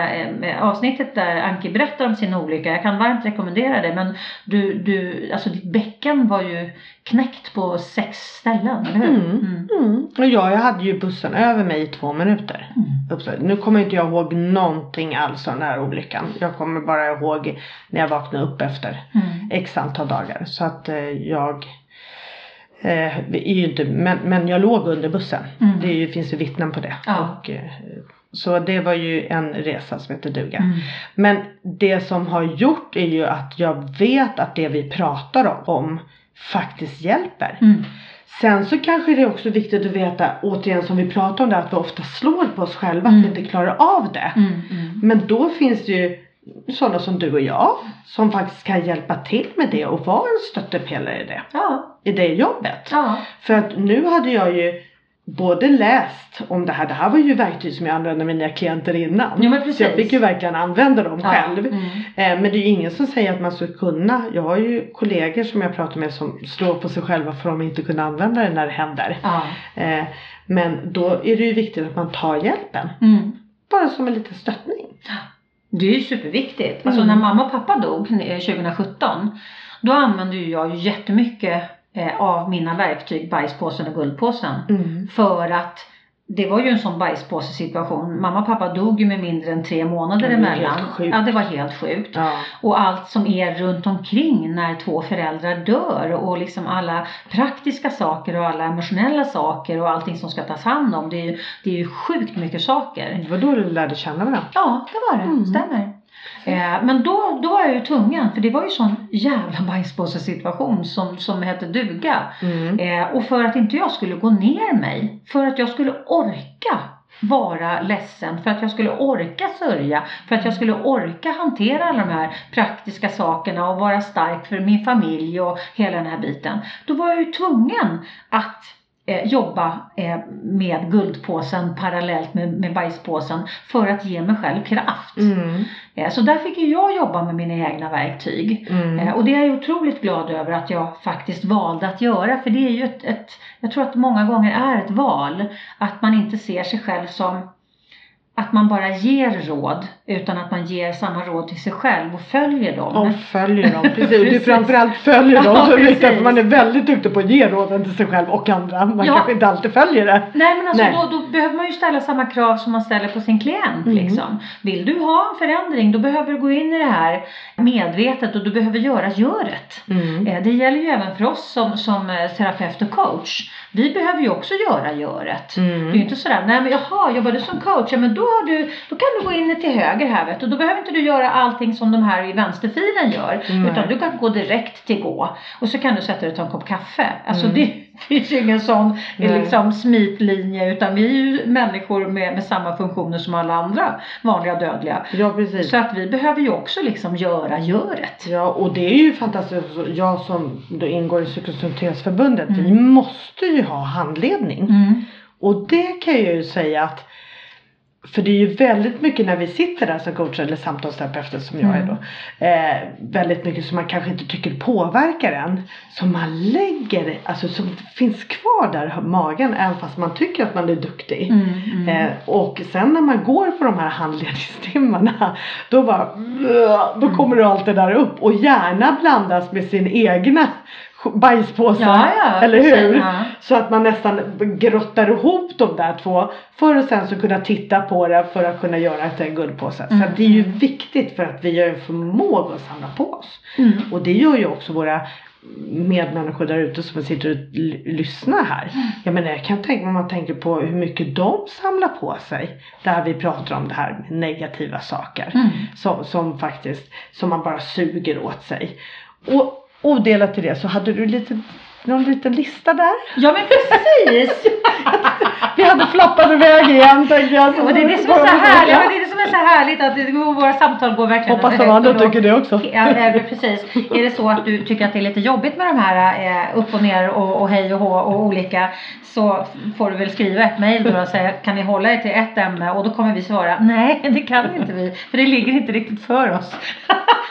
eh, avsnittet där Anki berättar om sin olycka, jag kan varmt rekommendera det. Men du, du, alltså ditt bäcken var ju knäckt på sex ställen, eller hur? Mm. Mm. Och jag, jag hade ju bussen över mig i två minuter. Mm. Nu kommer inte jag ihåg någonting alls av den här olyckan. Jag kommer bara ihåg när jag vaknade upp efter Mm. x antal dagar. Så att eh, jag eh, är ju inte, men, men jag låg under bussen. Mm. Det ju, finns ju vittnen på det. Ja. Och, eh, så det var ju en resa som heter duga. Mm. Men det som har gjort är ju att jag vet att det vi pratar om faktiskt hjälper. Mm. Sen så kanske det är också viktigt att veta, återigen som vi pratar om det, att vi ofta slår på oss själva, Mm. att vi inte klarar av det. Mm. Mm. Men då finns det ju sådana som du och jag som faktiskt kan hjälpa till med det och vara en stöttepelare i det, Ja, i det jobbet. ja. För att nu hade jag ju både läst om det här, det här var ju verktyg som jag använde med mina klienter innan. Jo, men Så precis. jag fick ju verkligen använda dem ja. själv. Mm. Eh, Men det är ju ingen som säger att man ska kunna. Jag har ju kollegor som jag pratar med som slår på sig själva för att de inte kunna använda det när det händer. Ja. Eh, Men då är det ju viktigt att man tar hjälpen. Mm. Bara som en liten stöttning. Det är ju superviktigt. Alltså Mm. när mamma och pappa dog eh, 2017 då använde ju jag jättemycket eh, av mina verktyg, bajspåsen och guldpåsen. Mm. För att det var ju en sån bajspåsesituation. Mamma och pappa dog ju med mindre än tre månader det emellan. Ja, det var helt sjukt. Ja. Och allt som är runt omkring när två föräldrar dör och liksom alla praktiska saker och alla emotionella saker och allting som ska tas hand om. Det är ju, det är ju sjukt mycket saker. Det var då du lärde känna varandra. Ja, det var det. Mm. Stämmer. Eh, men då, då var jag ju tvungen, för det var ju sån jävla bajspåsesituation som, som hette duga. Mm. Eh, och för att inte jag skulle gå ner mig, för att jag skulle orka vara ledsen, för att jag skulle orka sörja, för att jag skulle orka hantera alla de här praktiska sakerna och vara stark för min familj och hela den här biten. Då var jag ju tvungen att jobba eh, med guldpåsen parallellt med, med bajspåsen för att ge mig själv kraft. Mm. Eh, så där fick ju jag jobba med mina egna verktyg. Mm. Eh, Och det är jag otroligt glad över att jag faktiskt valde att göra. För det är ju ett, ett, jag tror att det många gånger är ett val. Att man inte ser sig själv som att man bara ger råd utan att man ger samma råd till sig själv och följer dem. Och följer dem, precis. Det är Precis. framförallt följer dem Ja, precis. För man är väldigt duktig på att ge råden till sig själv och andra. Man Ja. kanske inte alltid följer det. Nej men alltså Nej. Då, då behöver man ju ställa samma krav som man ställer på sin klient Mm. liksom. Vill du ha en förändring då behöver du gå in i det här medvetet och du behöver göra göret. Mm. Eh, Det gäller ju även för oss som, som eh, terapeut och coach. Vi behöver ju också göra göret. Mm. Det är ju inte sådär, nej men jaha, jobbar du som coach? Ja men då, har du, då kan du gå in till höger här vet du. Då behöver inte du göra allting som de här i vänsterfilen gör. Nej. Utan du kan gå direkt till gå. Och så kan du sätta dig och ta en kopp kaffe. Alltså Mm. det finns ju ingen sån liksom, smitlinje. Utan vi är ju människor med, med samma funktioner som alla andra vanliga dödliga. Ja, precis. Så att vi behöver ju också liksom göra göret. Ja, och det är ju fantastiskt. Jag som då ingår i Psykosyntesförbundet, Mm. vi måste ju ha handledning. Mm. Och det kan jag ju säga att för det är ju väldigt mycket när vi sitter där som coacher eller samtalsterapeuter som jag är Mm. då. Eh, väldigt mycket som man kanske inte tycker påverkar en. Som man lägger, alltså som finns kvar där i magen även fast man tycker att man är duktig. Mm, mm. Eh, och sen när man går på de här handledningstimmarna då bara då Mm. kommer det allt det där upp och gärna blandas med sin egna bajspåse. Ja, ja, eller hur? ja. Så att man nästan grottar ihop de där två för att sen så kunna titta på det för att kunna göra till en guldpåse. Så Mm, att det är ju viktigt för att vi har en förmåga att samla på oss. Mm. Och det gör ju också våra medmänniskor där ute som sitter och lyssnar här. Mm. Jag menar jag kan tänka om man tänker på hur mycket de samlar på sig. Där vi pratar om det här med negativa saker. Mm. Som, som faktiskt, som man bara suger åt sig. Och odelat till det så hade du lite, någon liten lista där. Ja men precis! Vi hade flappat iväg igen tänker jag. Och det är det som är så härligt, ja, det är det som är så härligt att det, våra samtal går verkligen Hoppas de andra tycker det också. Ja, precis. Är det så att du tycker att det är lite jobbigt med de här eh, upp och ner och, och hej och hå och olika så får du väl skriva ett mejl då och säga kan ni hålla er till ett ämne och då kommer vi svara nej det kan inte vi för det ligger inte riktigt för oss.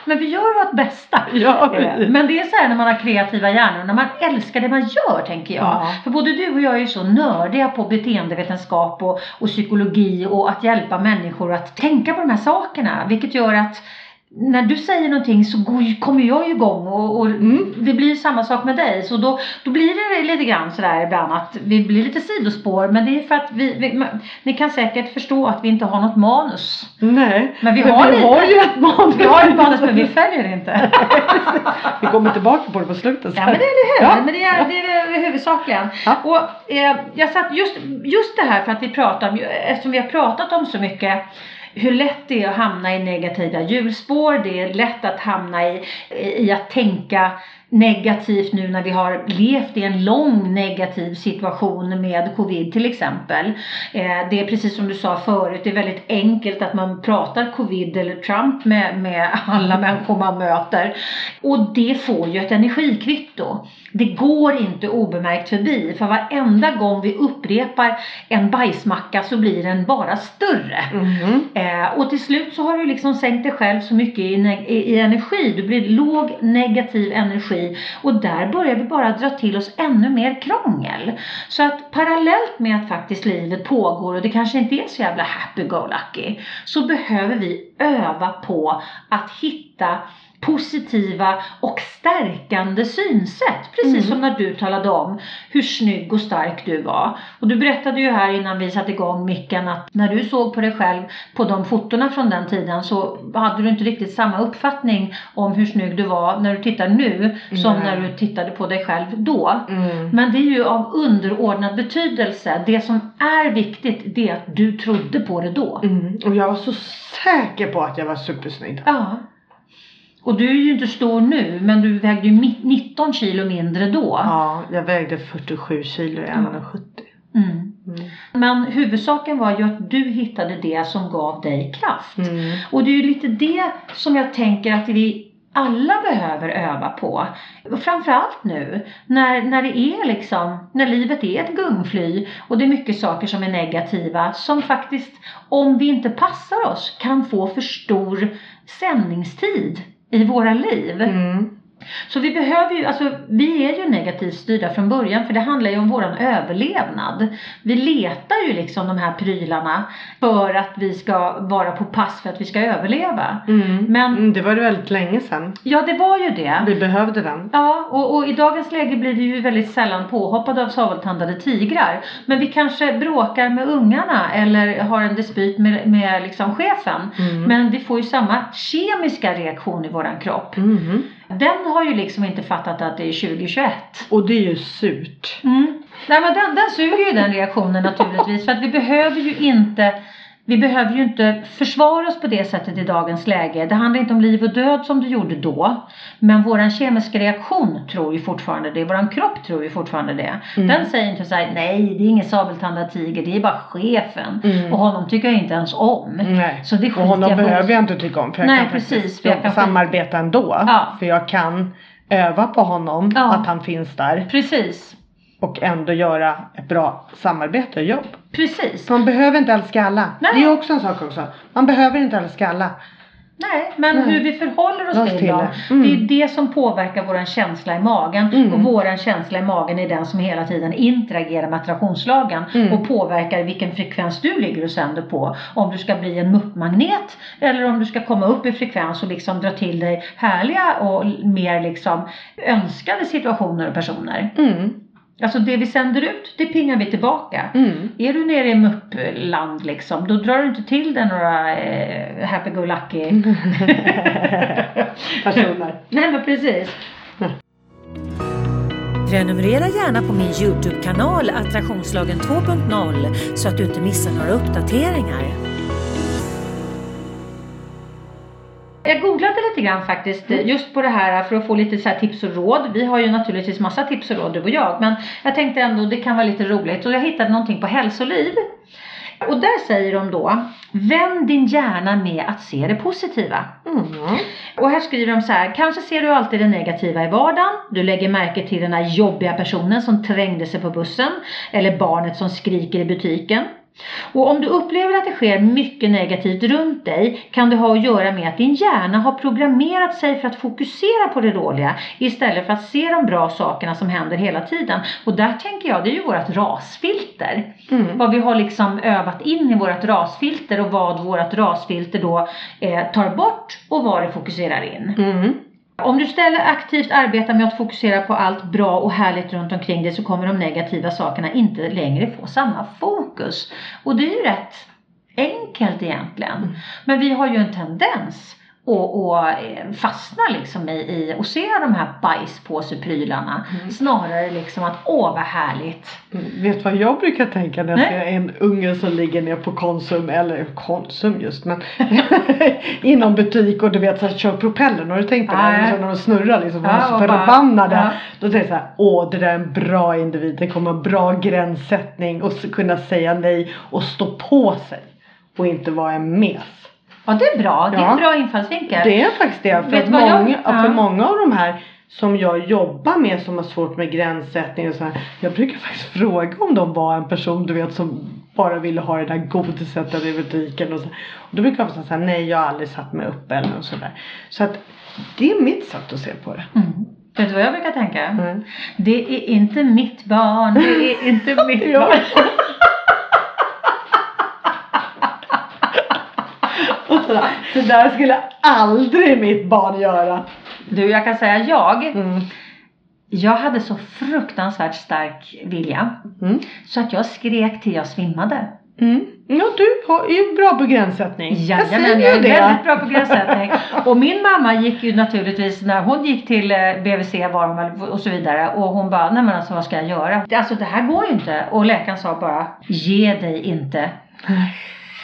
Men vi gör vårt bästa. Ja, Eh. Men det är så här när man har kreativa hjärnor, när man älskar det man gör tänker jag. Ja. För både du och jag är ju så nördiga på beteendevetenskap och, och psykologi och att hjälpa människor att tänka på de här sakerna. Vilket gör att när du säger någonting så går, kommer jag ju igång och, och Mm. det blir samma sak med dig. Så då, då blir det lite grann sådär ibland att vi blir lite sidospår. Men det är för att vi, vi ni kan säkert förstå att vi inte har något manus. Nej. Men vi men har vi lite. har ju ett manus. Vi har ett manus men vi följer det inte. vi kommer tillbaka på det på slutet. Ja men det är det. Ja. Men det är det, är det huvudsakligen. Ja. Och eh, jag satt just, just det här för att vi pratar om, eftersom vi har pratat om så mycket hur lätt det är att hamna i negativa hjulspår. Det är lätt att hamna i, i att tänka negativt nu när vi har levt i en lång negativ situation med covid till exempel. Eh, det är precis som du sa förut, det är väldigt enkelt att man pratar covid eller Trump med, med alla människor man möter. Och det får ju ett energikvitto. Det går inte obemärkt förbi för varenda gång vi upprepar en bajsmacka så blir den bara större. Mhm. Eh, och till slut så har du liksom sänkt dig själv så mycket i, i, i energi. Du blir låg negativ energi och där börjar vi bara dra till oss ännu mer krångel. Så att parallellt med att faktiskt livet pågår och det kanske inte är så jävla happy-go-lucky så behöver vi öva på att hitta positiva och stärkande synsätt. Precis Mm. som när du talade om hur snygg och stark du var. Och du berättade ju här innan vi satte igång micken att när du såg på dig själv på de fotona från den tiden så hade du inte riktigt samma uppfattning om hur snygg du var när du tittar nu som Nej. när du tittade på dig själv då. Mm. Men det är ju av underordnad betydelse. Det som är viktigt det är att du trodde på det då. Mm. Och jag var så säker på att jag var supersnygg. Ja. Och du är ju inte stor nu men du vägde ju mi- 19 kilo mindre då. Ja, jag vägde 47 kilo i 1,70. Mm. Mm. Men huvudsaken var ju att du hittade det som gav dig kraft. Mm. Och det är ju lite det som jag tänker att vi alla behöver öva på. Och Framförallt nu när, när det är liksom, när livet är ett gungfly och det är mycket saker som är negativa som faktiskt, om vi inte passar oss, kan få för stor sändningstid i våra liv. Mm. Så vi behöver ju, alltså vi är ju negativt styrda från början för det handlar ju om våran överlevnad. Vi letar ju liksom de här prylarna för att vi ska vara på pass för att vi ska överleva. Mm. Men Mm, det var det väldigt länge sedan. ja, det var ju det. Vi behövde den. Ja, och, och i dagens läge blir vi ju väldigt sällan påhoppade av sabeltandade tigrar. Men vi kanske bråkar med ungarna eller har en dispyt med, med liksom chefen. Mm. Men vi får ju samma kemiska reaktion i våran kropp. Den har ju liksom inte fattat att det är 2021. Och det är ju surt. Mm. Nej men den, den suger ju den reaktionen naturligtvis för att vi behöver ju inte vi behöver ju inte försvara oss på det sättet i dagens läge. Det handlar inte om liv och död som det gjorde då. Men våran kemiska reaktion tror ju fortfarande det. Våran kropp tror ju fortfarande det. Mm. Den säger inte såhär, nej det är ingen sabeltandad tiger, det är bara chefen. Mm. Och honom tycker jag inte ens om. Nej. Så det Och honom jag behöver jag inte tycka om för jag Nej, kan precis, faktiskt jag kan samarbeta ändå. Ja. För jag kan öva på honom, Ja. att han finns där Precis. och ändå göra ett bra samarbete och jobb. Precis. Man behöver inte älska alla. Nej. Det är också en sak också. Man behöver inte älska alla. Nej, men Nej. hur vi förhåller oss till till dem. det. Mm. Det är det som påverkar våran känsla i magen. Mm. Och våran känsla i magen är den som hela tiden interagerar med attraktionslagen. Mm. Och påverkar vilken frekvens du ligger och sänder på. Om du ska bli en muppmagnet. Eller om du ska komma upp i frekvens och liksom dra till dig härliga och mer liksom önskade situationer och personer. Alltså det vi sänder ut, det pingar vi tillbaka. Mm. Är du nere i muppland liksom, då drar du inte till dig några eh, happy-go-lucky Personer. Nej men precis. Prenumerera gärna på min Youtube-kanal Attraktionslagen 2.0 så att du inte missar några uppdateringar. Jag googlade lite grann faktiskt eh, just på det här för att få lite så tips och råd. Vi har ju naturligtvis massa tips och råd du och jag. Men jag tänkte ändå det kan vara lite roligt. Och jag hittade någonting på Hälsoliv. Och där säger de då Vänd din hjärna med att se det positiva. Mm. Och här skriver de så här. Kanske ser du alltid det negativa i vardagen. Du lägger märke till den här jobbiga personen som trängde sig på bussen. Eller barnet som skriker i butiken. Och om du upplever att det sker mycket negativt runt dig kan det ha att göra med att din hjärna har programmerat sig för att fokusera på det dåliga istället för att se de bra sakerna som händer hela tiden. Och där tänker jag, det är ju vårt rasfilter. Mm. Vad vi har liksom övat in i vårt rasfilter och vad vårt rasfilter då eh, tar bort och vad det fokuserar in. Mm. Om du istället aktivt arbetar med att fokusera på allt bra och härligt runt omkring dig så kommer de negativa sakerna inte längre få samma fokus. Och det är ju rätt enkelt egentligen. Men vi har ju en tendens att, att eh, fastna liksom i, i och se de här bajspåseprylarna. Snarare liksom att åh vad härligt. Mm. Vet du vad jag brukar tänka när jag ser en unge som ligger ner på Konsum, eller Konsum just men inom butik och du vet såhär kör propellern, har du tänkt på det? Ja. Liksom, när de snurrar liksom, Ja, och bara- förbannade. ja. Då tänker jag såhär, åh det där är en bra individ, det kommer ha bra gränssättning och kunna säga nej och stå på sig. Och inte vara en mes. Ja det är bra, det är en bra infallsvinkel. Det är faktiskt det. För, att jag- många, ja. för många av de här som jag jobbar med som har svårt med gränssättning och så här. Jag brukar faktiskt fråga om de var en person du vet som bara ville ha det där godiset i butiken och så. Och då brukar jag säga nej jag har aldrig satt mig upp eller något sådär. Så att det är mitt sätt att se på det. Mm. Vet du vad jag brukar tänka? Mm. Det är inte mitt barn, det är inte mitt barn. Och sådär. Så där skulle aldrig mitt barn göra. Du, jag kan säga jag. Mm. Jag hade så fruktansvärt stark vilja. Mm. Så att jag skrek till jag svimmade. Mm. Ja du har- är bra på gränssättning. Jajamän, säger jag är det. väldigt bra på gränssättning. Och min mamma gick ju naturligtvis när hon gick till eh, BVC var hon och så vidare. Och hon bara, nej men alltså vad ska jag göra? Det- Alltså det här går ju inte. Och läkaren sa bara, ge dig inte.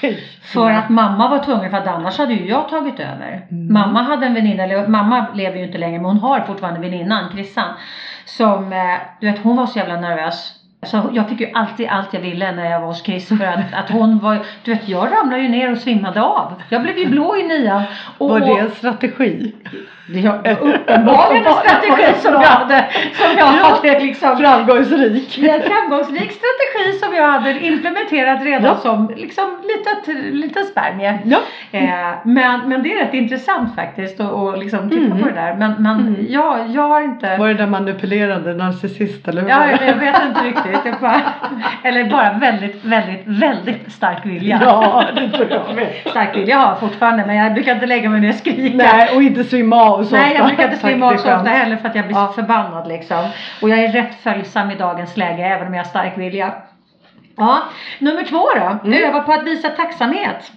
För att mamma var tvungen, för att annars hade ju jag tagit över. Mm. Mamma hade en väninna, eller mamma lever ju inte längre men hon har fortfarande väninnan, Chrissan. Som, eh, du vet hon var så jävla nervös. Så jag fick ju alltid allt jag ville när jag var hos Chris för att, att hon var, du vet jag ramlade ju ner och svimmade av. Jag blev ju blå i nian. Och, Var det en strategi? var uppenbarligen en strategi som jag hade, som jag hade liksom Framgångsrik. en framgångsrik strategi som jag hade implementerat redan Ja. som liksom litet, liten spermie. Ja. Eh, men, men det är rätt intressant faktiskt att och liksom titta Mm. på det där. Men, men Mm. jag, jag har inte Var det den manipulerande narcissist eller hur Ja, jag vet inte riktigt. Jag bara, eller bara väldigt, väldigt, väldigt stark vilja. Ja, det tror jag med. Stark vilja har jag fortfarande men jag brukar inte lägga mig ner och skrika. Nej, och inte svimma av så Nej, jag ofta. brukar inte svimma av så ofta heller för att jag blir Ja. så förbannad liksom. Och jag är rätt följsam i dagens läge även om jag har stark vilja. Ja, nummer två då. Mm. Öva på att visa tacksamhet.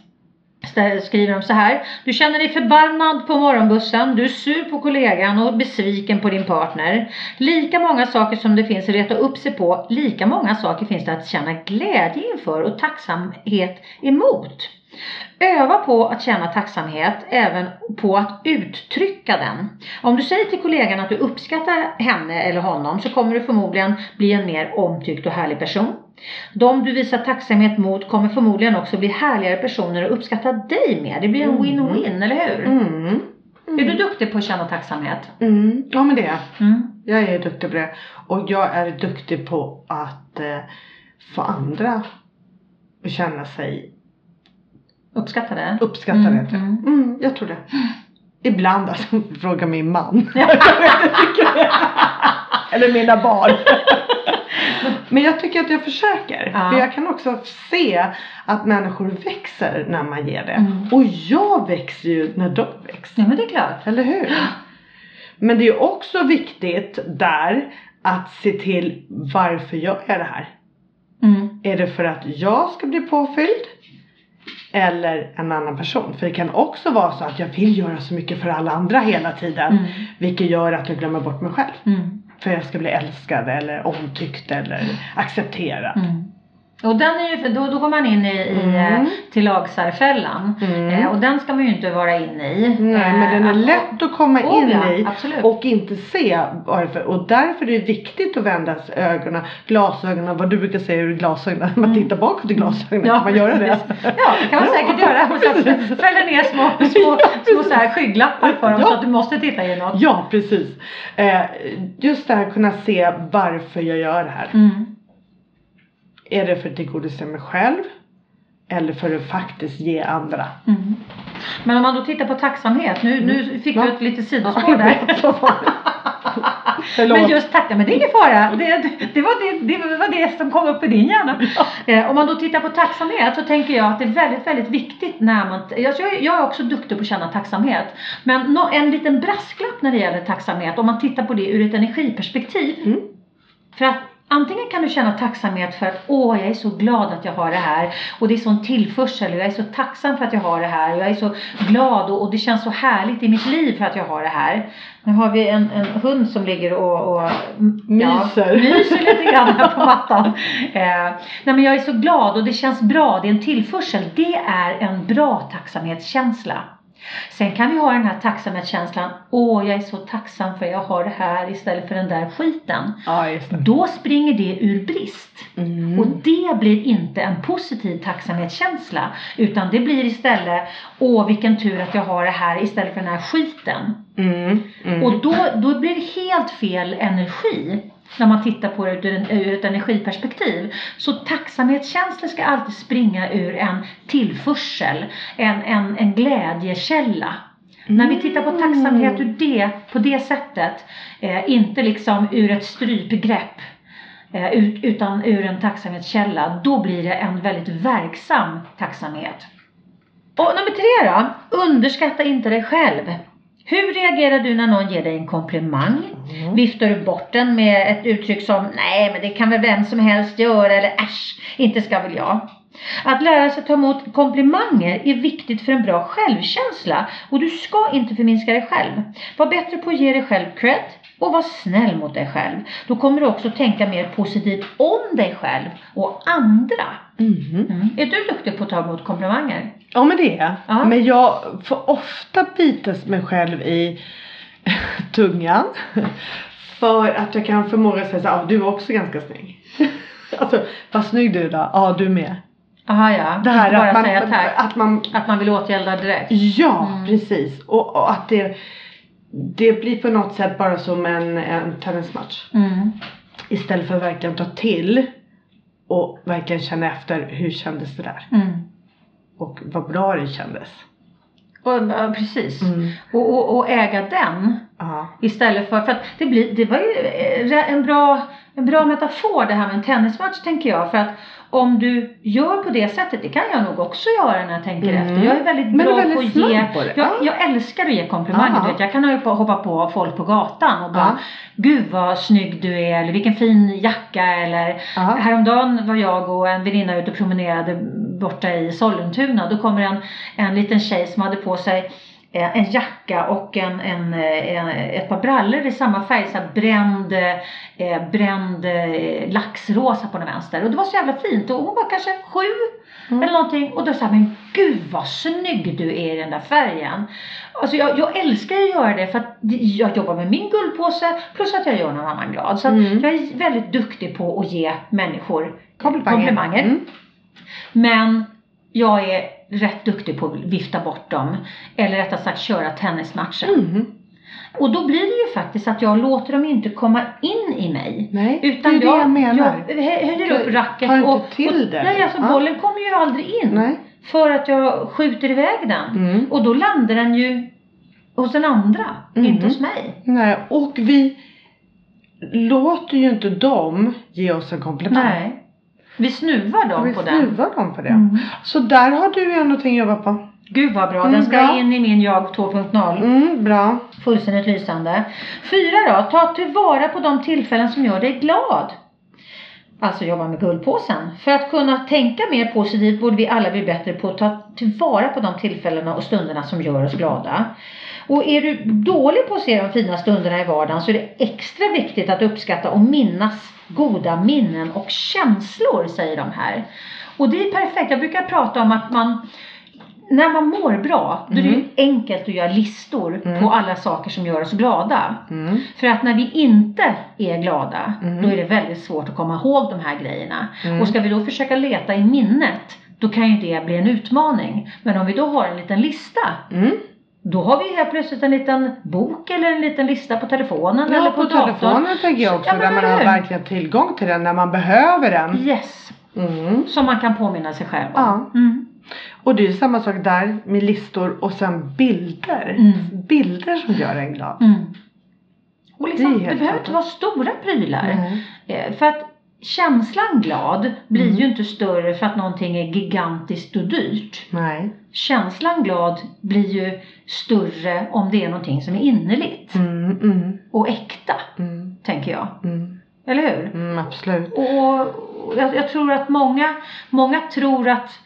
Skriver de så här. Du känner dig förbannad på morgonbussen, du är sur på kollegan och besviken på din partner. Lika många saker som det finns att reta upp sig på, lika många saker finns det att känna glädje inför och tacksamhet emot. Öva på att känna tacksamhet, även på att uttrycka den. Om du säger till kollegan att du uppskattar henne eller honom så kommer du förmodligen bli en mer omtyckt och härlig person. De du visar tacksamhet mot kommer förmodligen också bli härligare personer och uppskatta dig mer. Det blir en Mm. win-win, eller hur? Mm. Är du duktig på att känna tacksamhet? Mm. Ja men det är jag. Mm. Jag är duktig på det. Och jag är duktig på att eh, få andra att känna sig Uppskatta det? uppskattade. Mm, Mm, mm. Mm, jag tror det. Ibland alltså, frågar min man. Eller mina barn. Men jag tycker att jag försöker. Ja. För jag kan också se att människor växer när man ger det. Mm. Och jag växer ju när de växer. Ja men det är klart. Eller hur? Men det är också viktigt där att se till varför jag är det här. Mm. Är det för att jag ska bli påfylld? Eller en annan person? För det kan också vara så att jag vill göra så mycket för alla andra hela tiden. Mm. Vilket gör att jag glömmer bort mig själv. Mm. För att jag ska bli älskad eller omtyckt eller accepterad. Mm. Och den är ju, då, då går man in i, i Mm. eh, till lagsarfällan. Mm. Eh, och den ska man ju inte vara inne i. Nej men Eh, den är att- lätt att komma Oh, in ja, i absolut. och inte se varför. Och därför är det viktigt att vända ögonen, glasögonen, vad du brukar säga ur glasögonen. Man Mm. tittar bakåt i glasögonen, Ja, kan man göra det? Ja, det kan man säkert göra. Så fäller ner små, små, små så här skygglappar för dem Ja. så att du måste titta inåt. Ja, precis. Eh, just det här att kunna se varför jag gör det här. Mm. Är det för att tillgodose mig själv? Eller för att faktiskt ge andra? Mm. Men om man då tittar på tacksamhet. Nu, nu fick Ja. du ett litet sidospår där. Det. Förlåt. Men just tacka, men det är ingen fara. Det, det, var det, det var det som kom upp i din hjärna. Eh, om man då tittar på tacksamhet så tänker jag att det är väldigt, väldigt viktigt när man... Jag, jag, jag är också duktig på att känna tacksamhet. Men nå- en liten brasklapp när det gäller tacksamhet, om man tittar på det ur ett energiperspektiv. Mm. För att antingen kan du känna tacksamhet för att åh, jag är så glad att jag har det här och det är sån tillförsel och jag är så tacksam för att jag har det här och jag är så glad och, och det känns så härligt i mitt liv för att jag har det här. Nu har vi en, en hund som ligger och, och Myser. Ja, myser lite grann här på mattan. Eh, nej men jag är så glad och det känns bra, det är en tillförsel. Det är en bra tacksamhetskänsla. Sen kan vi ha den här tacksamhetskänslan, åh jag är så tacksam för jag har det här istället för den där skiten. Ja. Då springer det ur brist. Mm. Och det blir inte en positiv tacksamhetskänsla. Utan det blir istället, åh vilken tur att jag har det här istället för den här skiten. Mm. Mm. Och då, då blir det helt fel energi. När man tittar på det ur, en- ur ett energiperspektiv. Så tacksamhetskänslor ska alltid springa ur en tillförsel. En, en, en glädjekälla. När vi tittar på tacksamhet ur det, på det sättet. Eh, inte liksom ur ett strypgrepp. Eh, ut- utan ur en tacksamhetskälla. Då blir det en väldigt verksam tacksamhet. Och nummer tre då. Underskatta inte dig själv. Hur reagerar du när någon ger dig en komplimang? Mm. Viftar du bort den med ett uttryck som nej men det kan väl vem som helst göra eller äsch, inte ska väl jag. Att lära sig ta emot komplimanger är viktigt för en bra självkänsla och du ska inte förminska dig själv. Var bättre på att ge dig själv cred och var snäll mot dig själv. Då kommer du också tänka mer positivt om dig själv och andra. Mm. Mm. Är du duktig på att ta emot komplimanger? Ja men det är jag. Ja. Men jag får ofta bita mig själv i tungan. För att jag kan förmåga säga så här, "Ah, du är också ganska snygg. Alltså, vad snygg du är då. Ja, du med. Aha, ja. Det här Inte bara att man, säga tack. att man Att man vill åtgärda direkt. Ja, Mm. precis. Och, och att det, det blir på något sätt bara som en, en tennismatch. Mm. Istället för att verkligen ta till och verkligen känna efter hur kändes det där? Mm. Och vad bra det kändes. Och, ja, precis. Mm. Och, och, och äga den Ja. istället för, för att det blir, det var ju eh, en bra, en bra metafor det här med en tennismatch tänker jag. För att om du gör på det sättet, det kan jag nog också göra när jag tänker Mm. efter. Jag är väldigt Men du är bra väldigt på att ge, på det. jag, Ja. jag älskar att ge komplimanger. Du vet, jag kan hoppa på folk på gatan och bara Ja. Gud vad snygg du är eller vilken fin jacka eller Ja. Häromdagen var jag och en väninna ute och promenerade borta i Sollentuna. Då kommer en, en liten tjej som hade på sig en jacka och en, en, eh, en, ett par brallor i samma färg, så bränd, eh, bränd eh, laxrosa på den vänster. Och det var så jävla fint och hon var kanske sju Mm. eller någonting. Och då sa jag, men gud vad snygg du är i den där färgen. Alltså jag, jag älskar att göra det för att jag jobbar med min guldpåse plus att jag gör någon annan glad. Så Mm. jag är väldigt duktig på att ge människor Komplimanger. komplimanger. Mm. Men jag är rätt duktig på att vifta bort dem. Eller rättare sagt köra tennismatchen. Mm. Och då blir det ju faktiskt att jag låter dem inte komma in i mig. Nej, Utan det är det jag menar. jag hö- höjer upp racket tar inte och, till och det. Nej, alltså Ja. bollen kommer ju aldrig in. Nej. För att jag skjuter iväg den. Mm. Och då landar den ju hos den andra, Mhm. inte hos mig. Nej, och vi låter ju inte dem ge oss en komplimang. Nej. Vi snuvar dem vi på den. snuvar dem på det. Mm. Så där har du ju någonting att jobba på. Gud vad bra, Mm, den ska bra. in i min jag 2.0. Mm, bra. Fullständigt lysande. Fyra då, ta tillvara på de tillfällen som gör dig glad. Alltså jobba med guldpåsen. För att kunna tänka mer positivt borde vi alla bli bättre på att ta tillvara på de tillfällena och stunderna som gör oss glada. Och är du dålig på att se de fina stunderna i vardagen så är det extra viktigt att uppskatta och minnas goda minnen och känslor, säger de här. Och det är perfekt. Jag brukar prata om att man när man mår bra, då är det ju Mm. enkelt att göra listor Mm. på alla saker som gör oss glada. Mm. För att när vi inte är glada, Mm. då är det väldigt svårt att komma ihåg de här grejerna. Mm. Och ska vi då försöka leta i minnet, då kan ju det bli en utmaning. Men om vi då har en liten lista, Mm. Då har vi helt plötsligt en liten bok eller en liten lista på telefonen eller Ja, på, på datorn. telefonen tänker jag också. Ja, där man eller har verkligen tillgång till den när man behöver den. Yes, Mm. som man kan påminna sig själv om. Ja. Mm. Och det är samma sak där med listor och sen bilder. Mm. Bilder som gör en glad. Mm. Och liksom, Det det, behöver inte vara stora prylar. Eh, För att känslan glad blir Mm. ju inte större för att någonting är gigantiskt och dyrt. Nej. Känslan glad blir ju större om det är någonting som är innerligt Mm, mm, och äkta, mm, tänker jag. mm, Eller hur? mm, absolut. Och och jag, jag tror att många, många tror att,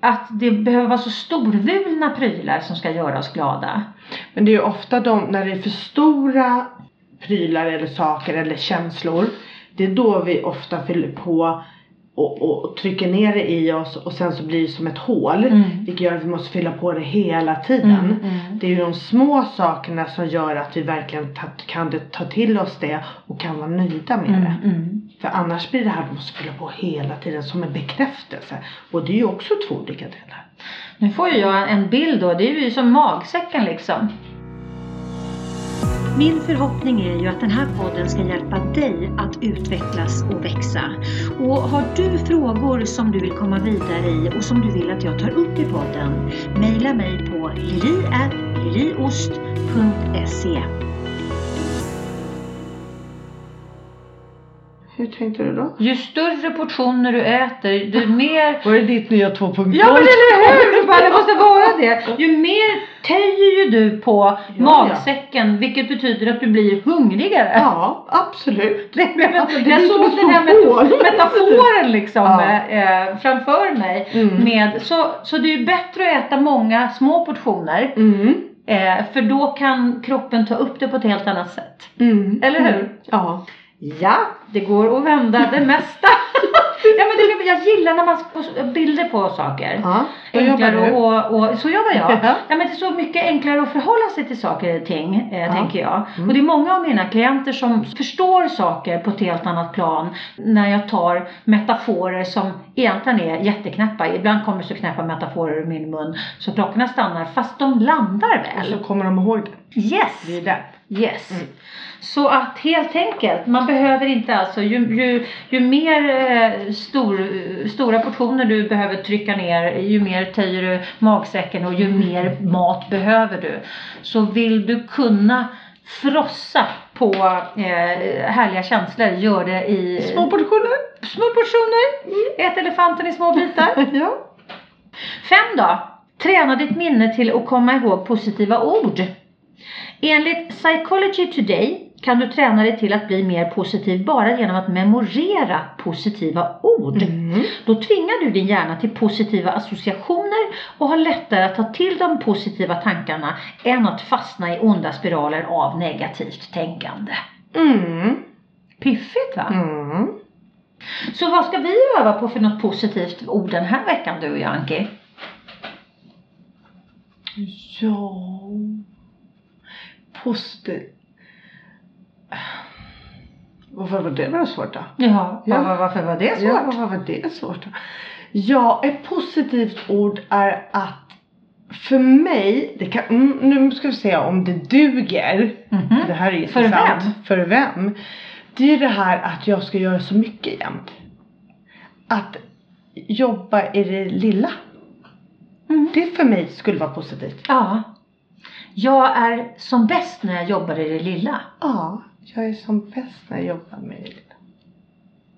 att det behöver vara så storvulna prylar som ska göra oss glada. Men det är ju ofta de, när det är för stora prylar eller saker eller känslor. Det är då vi ofta fyller på och, och trycker ner det i oss och sen så blir det som ett hål. Mm. Vilket gör att vi måste fylla på det hela tiden. Mm, mm. Det är ju de små sakerna som gör att vi verkligen ta, kan det, ta till oss det och kan vara nöjda med det. Mm, mm. För annars blir det här att vi måste fylla på hela tiden som en bekräftelse. Och det är ju också två olika delar. Nu får ju jag en bild då, det är ju som magsäcken liksom. Min förhoppning är ju att den här podden ska hjälpa dig att utvecklas och växa. Och har du frågor som du vill komma vidare i och som du vill att jag tar upp i podden, mejla mig på lili.liliost.se. Hur tänkte du då? Ju större portioner du äter, ju mer Var det ditt nya 2.0? Ja men eller hur! Bara, Det måste vara det. Ju mer töjer ju du på ja. magsäcken vilket betyder att du blir hungrigare. Ja, absolut. Det, jag Alltså, det jag såg den här metaforen liksom Ja. eh, framför mig. Mm. Med, så, så det är ju bättre att äta många små portioner Mm. eh, för då kan kroppen ta upp det på ett helt annat sätt. Mm. Eller hur? Mm. Ja. Ja, det går att vända det mesta. ja men det jag, gillar när man får bilder på saker. Ja, enklare och, och, så jobbar jag. Ja. Ja, men det är så mycket enklare att förhålla sig till saker och ting, eh, Ja. tänker jag. Mm. Och det är många av mina klienter som förstår saker på ett helt annat plan när jag tar metaforer som egentligen är jätteknäppa. Ibland kommer så knäppa metaforer ur min mun så klockorna stannar fast de landar Och väl. så kommer de ihåg det. Yes! Det är det. Yes. Mm. Så att helt enkelt, man behöver inte alltså, ju, ju, ju mer eh, stor, stora portioner du behöver trycka ner, ju mer töjer du magsäcken och ju mer mat behöver du. Så vill du kunna frossa på eh, härliga känslor, gör det i Små portioner. små portioner. Ät elefanten i små bitar. Ja. Fem då. Träna ditt minne till att komma ihåg positiva ord. Enligt Psychology Today kan du träna dig till att bli mer positiv bara genom att memorera positiva ord. Mm. Då tvingar du din hjärna till positiva associationer och har lättare att ta till de positiva tankarna än att fastna i onda spiraler av negativt tänkande. Mm. Piffigt va? Mm. Så vad ska vi öva på för något positivt ord den här veckan du och jag Anki? Ja. Positiv. Varför var det var svårt då? Ja, Ja. var- varför var det svårt? Ja, varför var det svårt då? Ja, ett positivt ord är att för mig, det kan, mm, nu ska vi se om det duger. Mhm. Det här är För intressant. vem? För vem? Det är det här att jag ska göra så mycket jämt. Att jobba i det lilla. Mm. Det för mig skulle vara positivt. Ja. Jag är som bäst när jag jobbar i det lilla. Ja, jag är som bäst när jag jobbar med det lilla.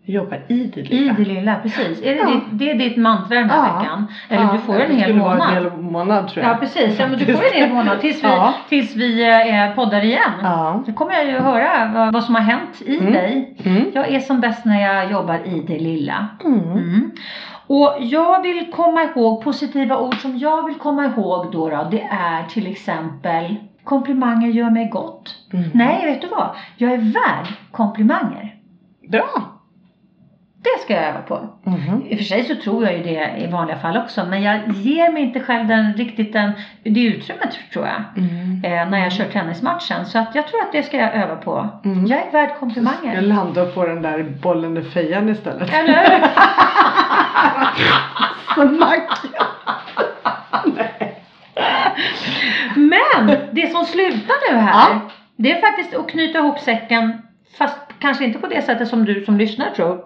Jag jobbar i det I lilla. det lilla, precis. Är det, Ja. ditt, det är ditt mantra den här Ja. veckan? Eller Ja, du får en det hel skulle vara månad. en hel månad tror jag. Ja precis, ja, men du får en hel månad tills vi, tills vi eh, poddar igen. Ja. Då kommer jag ju höra vad, vad som har hänt i Mm. dig. Mm. Jag är som bäst när jag jobbar i det lilla. Mm. Mm. Och jag vill komma ihåg positiva ord som jag vill komma ihåg då, då det är till exempel komplimanger gör mig gott. Mm. Nej, vet du vad? Jag är värd komplimanger. Bra. Det ska jag öva på. Mhm. I och för sig så tror jag ju det i vanliga fall också men jag ger mig inte själv den, riktigt den, det utrymmet tror jag. Mm. Eh, när jag kör tennismatchen. Så att jag tror att det ska jag öva på. Mm. Jag är värd Jag komplimanger. landar och får den där bollen i fejan istället. Eller hur? Smack! Men det som slutar nu här. Ja. Det är faktiskt att knyta ihop säcken. Fast kanske inte på det sättet som du som lyssnar tror.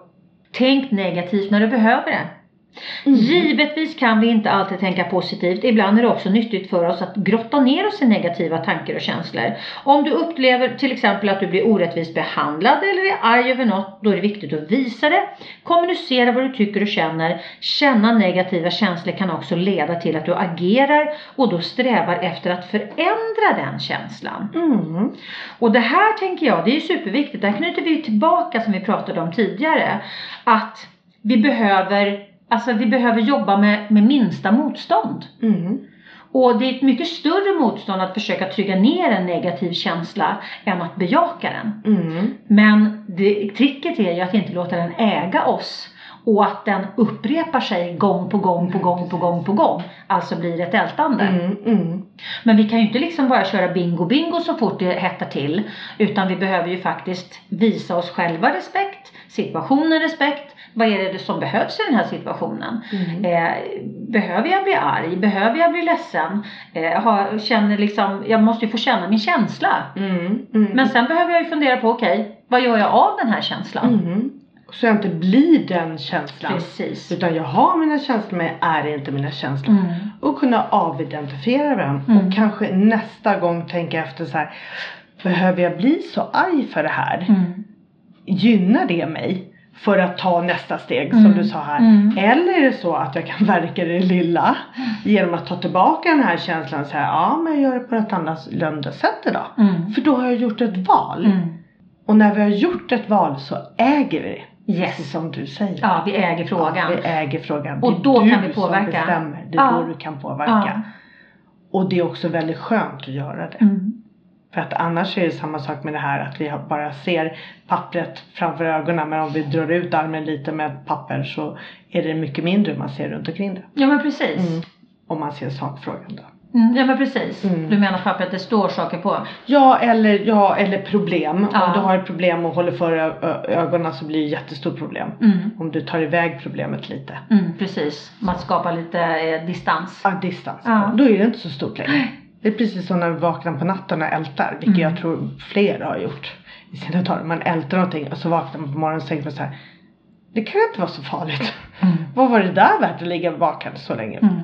Tänk negativt när du behöver det. Mm. Givetvis kan vi inte alltid tänka positivt. Ibland är det också nyttigt för oss att grotta ner oss i negativa tankar och känslor. Om du upplever till exempel att du blir orättvist behandlad eller är arg över något, då är det viktigt att visa det. Kommunicera vad du tycker och känner. Känna negativa känslor kan också leda till att du agerar och då strävar efter att förändra den känslan. Mm. Och det här tänker jag, det är superviktigt. Där knyter vi tillbaka som vi pratade om tidigare. Att vi behöver, alltså vi behöver jobba med, med minsta motstånd. Mm. Och det är ett mycket större motstånd att försöka trycka ner en negativ känsla än att bejaka den. Mm. Men det, tricket är ju att inte låta den äga oss och att den upprepar sig gång på gång på gång på gång på gång. Alltså blir ett ältande. Mm. Mm. Men vi kan ju inte liksom bara köra bingo bingo så fort det hettar till. Utan vi behöver ju faktiskt visa oss själva respekt, situationen respekt. Vad är det som behövs i den här situationen? Mm. Eh, behöver jag bli arg? Behöver jag bli ledsen? Eh, ha, känner liksom, jag måste ju få känna min känsla. Mm. Mm. Men sen behöver jag ju fundera på, okej, vad gör jag av den här känslan? Mm. Så jag inte blir den känslan. Precis. Utan jag har mina känslor men jag är inte mina känslor. Mm. Och kunna avidentifiera dem. Mm. Och kanske nästa gång tänka efter så här. Behöver jag bli så arg för det här? Mm. Gynnar det mig? För att ta nästa steg som Mm. du sa här. Mm. Eller är det så att jag kan verka det lilla. Genom att ta tillbaka den här känslan och säga ja men jag gör det på ett annorlunda sätt idag. Mm. För då har jag gjort ett val. Mm. Och när vi har gjort ett val så äger vi det. Precis Yes. som du säger. Ja, vi äger frågan. Ja, vi äger frågan. Och Det är då du kan vi påverka. Som bestämmer. Det är Ja. då du kan påverka. Ja. Och det är också väldigt skönt att göra det. Mm. För att annars är det samma sak med det här att vi bara ser pappret framför ögonen men om vi drar ut armen lite med ett papper så är det mycket mindre man ser runt omkring det. Ja men precis. Mm. Om man ser sakfrågan då. Mm, ja men precis. Mm. Du menar pappret det står saker på? Ja eller, ja, eller problem. Ja. Om du har ett problem och håller för ögonen så blir det jättestort problem. Mm. Om du tar iväg problemet lite. Mm, precis. Man skapar lite eh, distans. Ja, distans. Ja. Då är det inte så stort längre. Det är precis som när vi vaknar på natten och ältar. Vilket Mm. jag tror fler har gjort i sina dagar. Man ältar någonting och så vaknar man på morgonen och tänker man så här. Det kan inte vara så farligt. Mm. Vad var det där värt att ligga vaken så länge? Mm.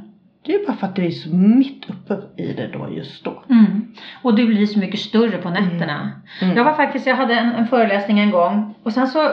Det är ju bara för att det är så mitt uppe i det då just då. Mm. Och det blir så mycket större på nätterna. Mm. Jag var faktiskt, jag hade en, en föreläsning en gång och sen så,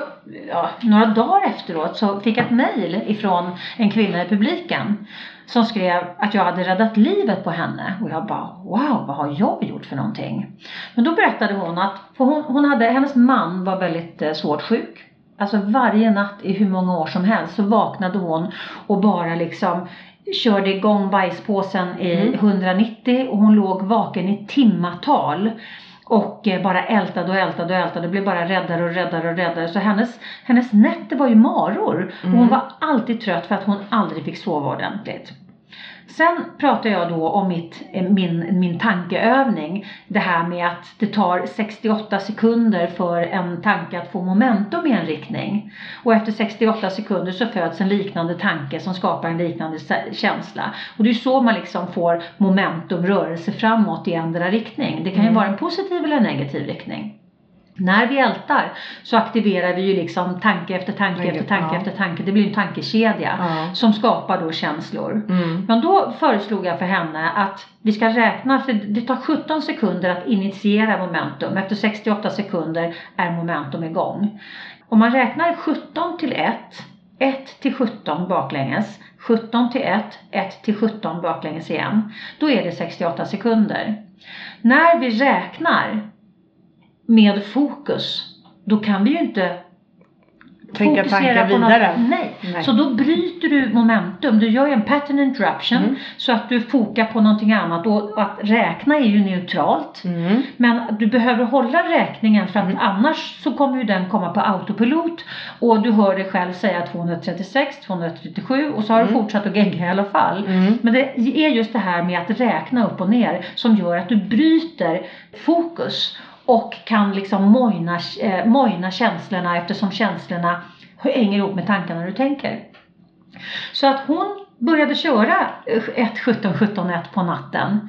ja, några dagar efteråt så fick jag ett mail ifrån en kvinna i publiken som skrev att jag hade räddat livet på henne och jag bara wow vad har jag gjort för någonting? Men då berättade hon att, hon, hon hade, hennes man var väldigt eh, svårt sjuk. Alltså varje natt i hur många år som helst så vaknade hon och bara liksom körde igång bajspåsen i Mm. 190 och hon låg vaken i timmatal. Och eh, bara ältade och ältade och ältade och blev bara räddare och räddare och räddare. Så hennes, hennes nätter var ju maror. Och hon Mm. var alltid trött för att hon aldrig fick sova ordentligt. Sen pratar jag då om mitt, min, min tankeövning. Det här med att det tar 68 sekunder för en tanke att få momentum i en riktning. Och efter 68 sekunder så föds en liknande tanke som skapar en liknande kä- känsla. Och det är så man liksom får momentum, rörelse framåt i ändra riktning. Det kan ju Mm. vara en positiv eller en negativ riktning. När vi ältar så aktiverar vi ju liksom tanke efter tanke Tanke, efter tanke ja. efter tanke. Det blir en tankekedja Ja. som skapar då känslor. Mm. Men då föreslog jag för henne att vi ska räkna, för det tar 17 sekunder att initiera momentum. Efter 68 sekunder är momentum igång. Om man räknar 17 till 1, 1 till 17 baklänges, 17 till 1, 1 till 17 baklänges igen. Då är det 68 sekunder. När vi räknar med fokus, då kan vi ju inte Tänka tankar något- vidare. Nej. Nej. Så då bryter du momentum. Du gör ju en pattern interruption Mm. så att du fokar på någonting annat och att räkna är ju neutralt. Mm. Men du behöver hålla räkningen för att Mm. annars så kommer ju den komma på autopilot och du hör dig själv säga 236, 237 och så har du Mm. fortsatt att gegga i alla fall. Mm. Men det är just det här med att räkna upp och ner som gör att du bryter fokus och kan liksom mojna, eh, mojna känslorna eftersom känslorna hänger ihop med tankarna du tänker. Så att hon började köra 1 17 17 1 på natten.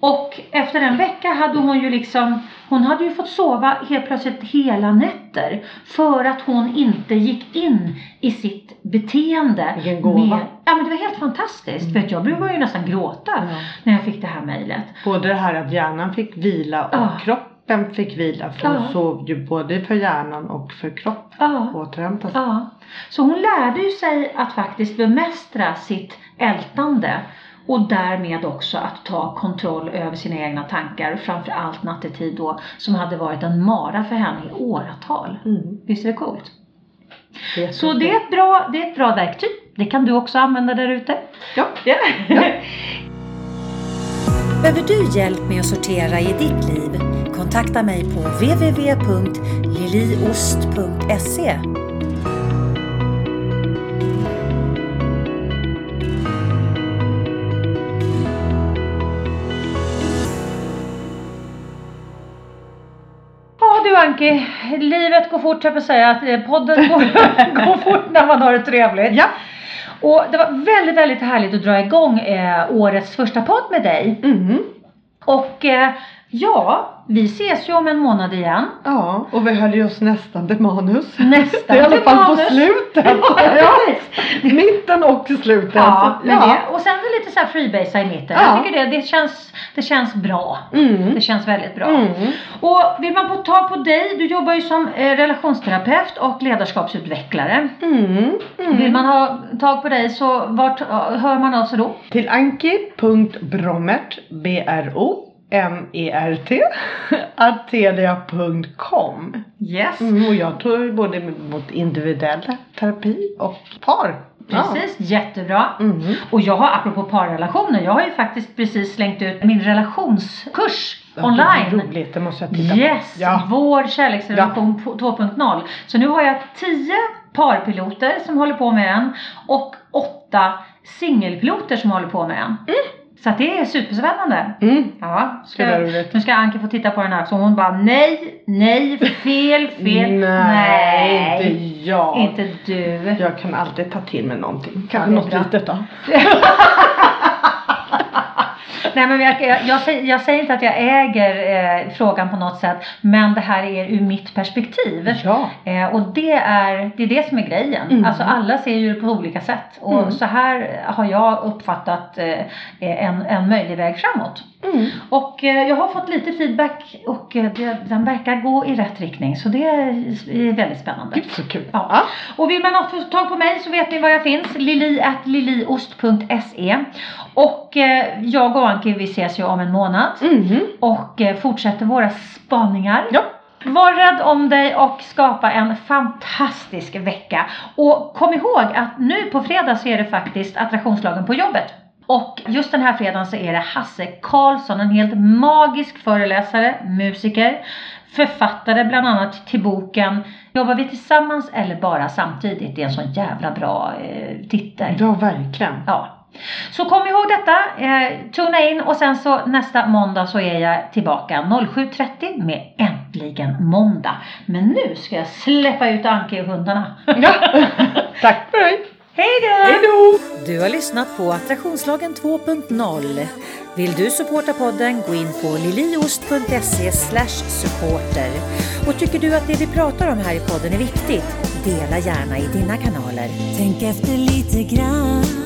Och efter en vecka hade hon ju liksom, hon hade ju fått sova helt plötsligt hela nätter. För att hon inte gick in i sitt beteende. Vilken gåva. ja men det var helt fantastiskt. För att jag började ju nästan gråta Ja. när jag fick det här mejlet. Både det här att hjärnan fick vila och Ja. kroppen fick vila. För hon Ja. sov ju både för hjärnan och för kroppen. Ja. Återhämta sig. Ja, så hon lärde ju sig att faktiskt bemästra sitt ältande och därmed också att ta kontroll över sina egna tankar, framförallt nattetid då, som hade varit en mara för henne i åratal. Mm. Visst är det coolt? Jättefint. Så det är, ett bra, det är ett bra verktyg. Det kan du också använda där ute. Ja. Ja. Behöver du hjälp med att sortera i ditt liv? Kontakta mig på www.liliost.se Anki, livet går fort jag på säga att eh, podden går, går fort när man har det trevligt. Ja. Och det var väldigt, väldigt härligt att dra igång eh, årets första podd med dig. Mm. Och eh, ja, vi ses ju om en månad igen. Ja, och vi höll ju oss nästan till manus. Nästan Det är i alla till fall på manus. slutet. Ja, precis. Mitten och slutet. Ja, men ja. Det, och sen det lite så här freebase i mitten. Ja. Jag tycker det, det, känns, det känns bra. Mm. Det känns väldigt bra. Mm. Och vill man få tag på dig, du jobbar ju som eh, relationsterapeut och ledarskapsutvecklare. Mm. Mm. Vill man ha tag på dig så vart ja, hör man av sig då? Till anki.brommert, B-R-O-M-E-R-T, attelia.com. Yes. Mm, och jag tar ju både mot individuell terapi och par. Precis, jättebra. Ja. Mm. Och jag har, apropå parrelationer, jag har ju faktiskt precis slängt ut min relationskurs Ja, online. Det roligt, det måste jag titta på. Yes, Ja. vår kärleksrelation 2.0. Så nu har jag 10 parpiloter som håller på med den och 8 singelpiloter som håller på med den. Så att det är superspännande. Mm. Ja, Ska nu ska Anke få titta på den här så hon bara nej, nej, fel, fel. Nej, inte jag. Inte du. Jag kan alltid ta till mig någonting. Ja, Kanske är något bra. litet då. Nej men jag, jag, jag, säger, jag säger inte att jag äger eh, frågan på något sätt men det här är ur mitt perspektiv. Ja. Eh, och det är, det är det som är grejen. Mm. Alltså alla ser ju det på olika sätt. Och Mm. så här har jag uppfattat eh, en, en möjlig väg framåt. Mm. Och eh, jag har fått lite feedback och eh, det, den verkar gå i rätt riktning. Så det är, väldigt spännande. Gud så kul. Ja. Ja. Och vill man ha tag på mig så vet ni var jag finns. lili.liliost.se Och eh, jag och Anki vi ses ju om en månad. Mhm. Och eh, fortsätter våra spaningar. Ja. Var rädd om dig och skapa en fantastisk vecka. Och kom ihåg att nu på fredag så är det faktiskt attraktionslagen på jobbet. Och just den här fredagen så är det Hasse Karlsson, en helt magisk föreläsare, musiker, författare bland annat till boken Jobbar vi tillsammans eller bara samtidigt? Det är en sån jävla bra eh, titel. Ja, verkligen. Ja. Så kom ihåg detta, eh, tuna in och sen så nästa måndag så är jag tillbaka 07.30 med Äntligen måndag. Men nu ska jag släppa ut Anke och hundarna. Ja. Tack för dig. Hej då! Hej då! Du har lyssnat på Attraktionslagen 2.0. Vill du supporta podden, gå in på liliost.se supporter. Och tycker du att det vi pratar om här i podden är viktigt, dela gärna i dina kanaler. Tänk efter lite grann.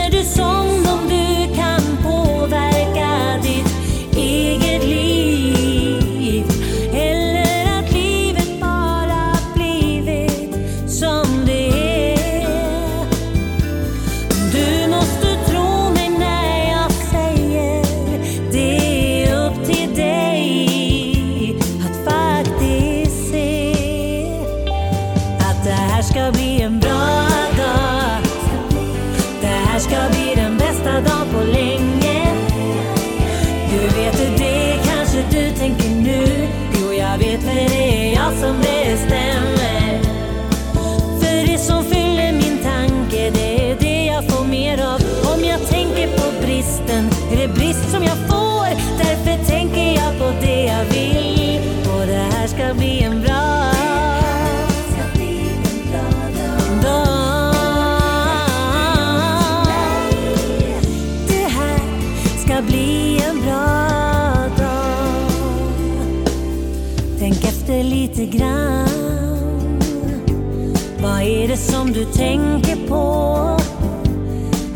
det som du tänker på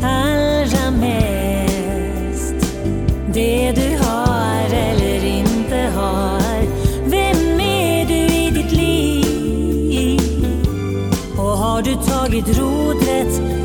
allra mest? Det du har eller inte har. Vem är du i ditt liv? Och har du tagit rodret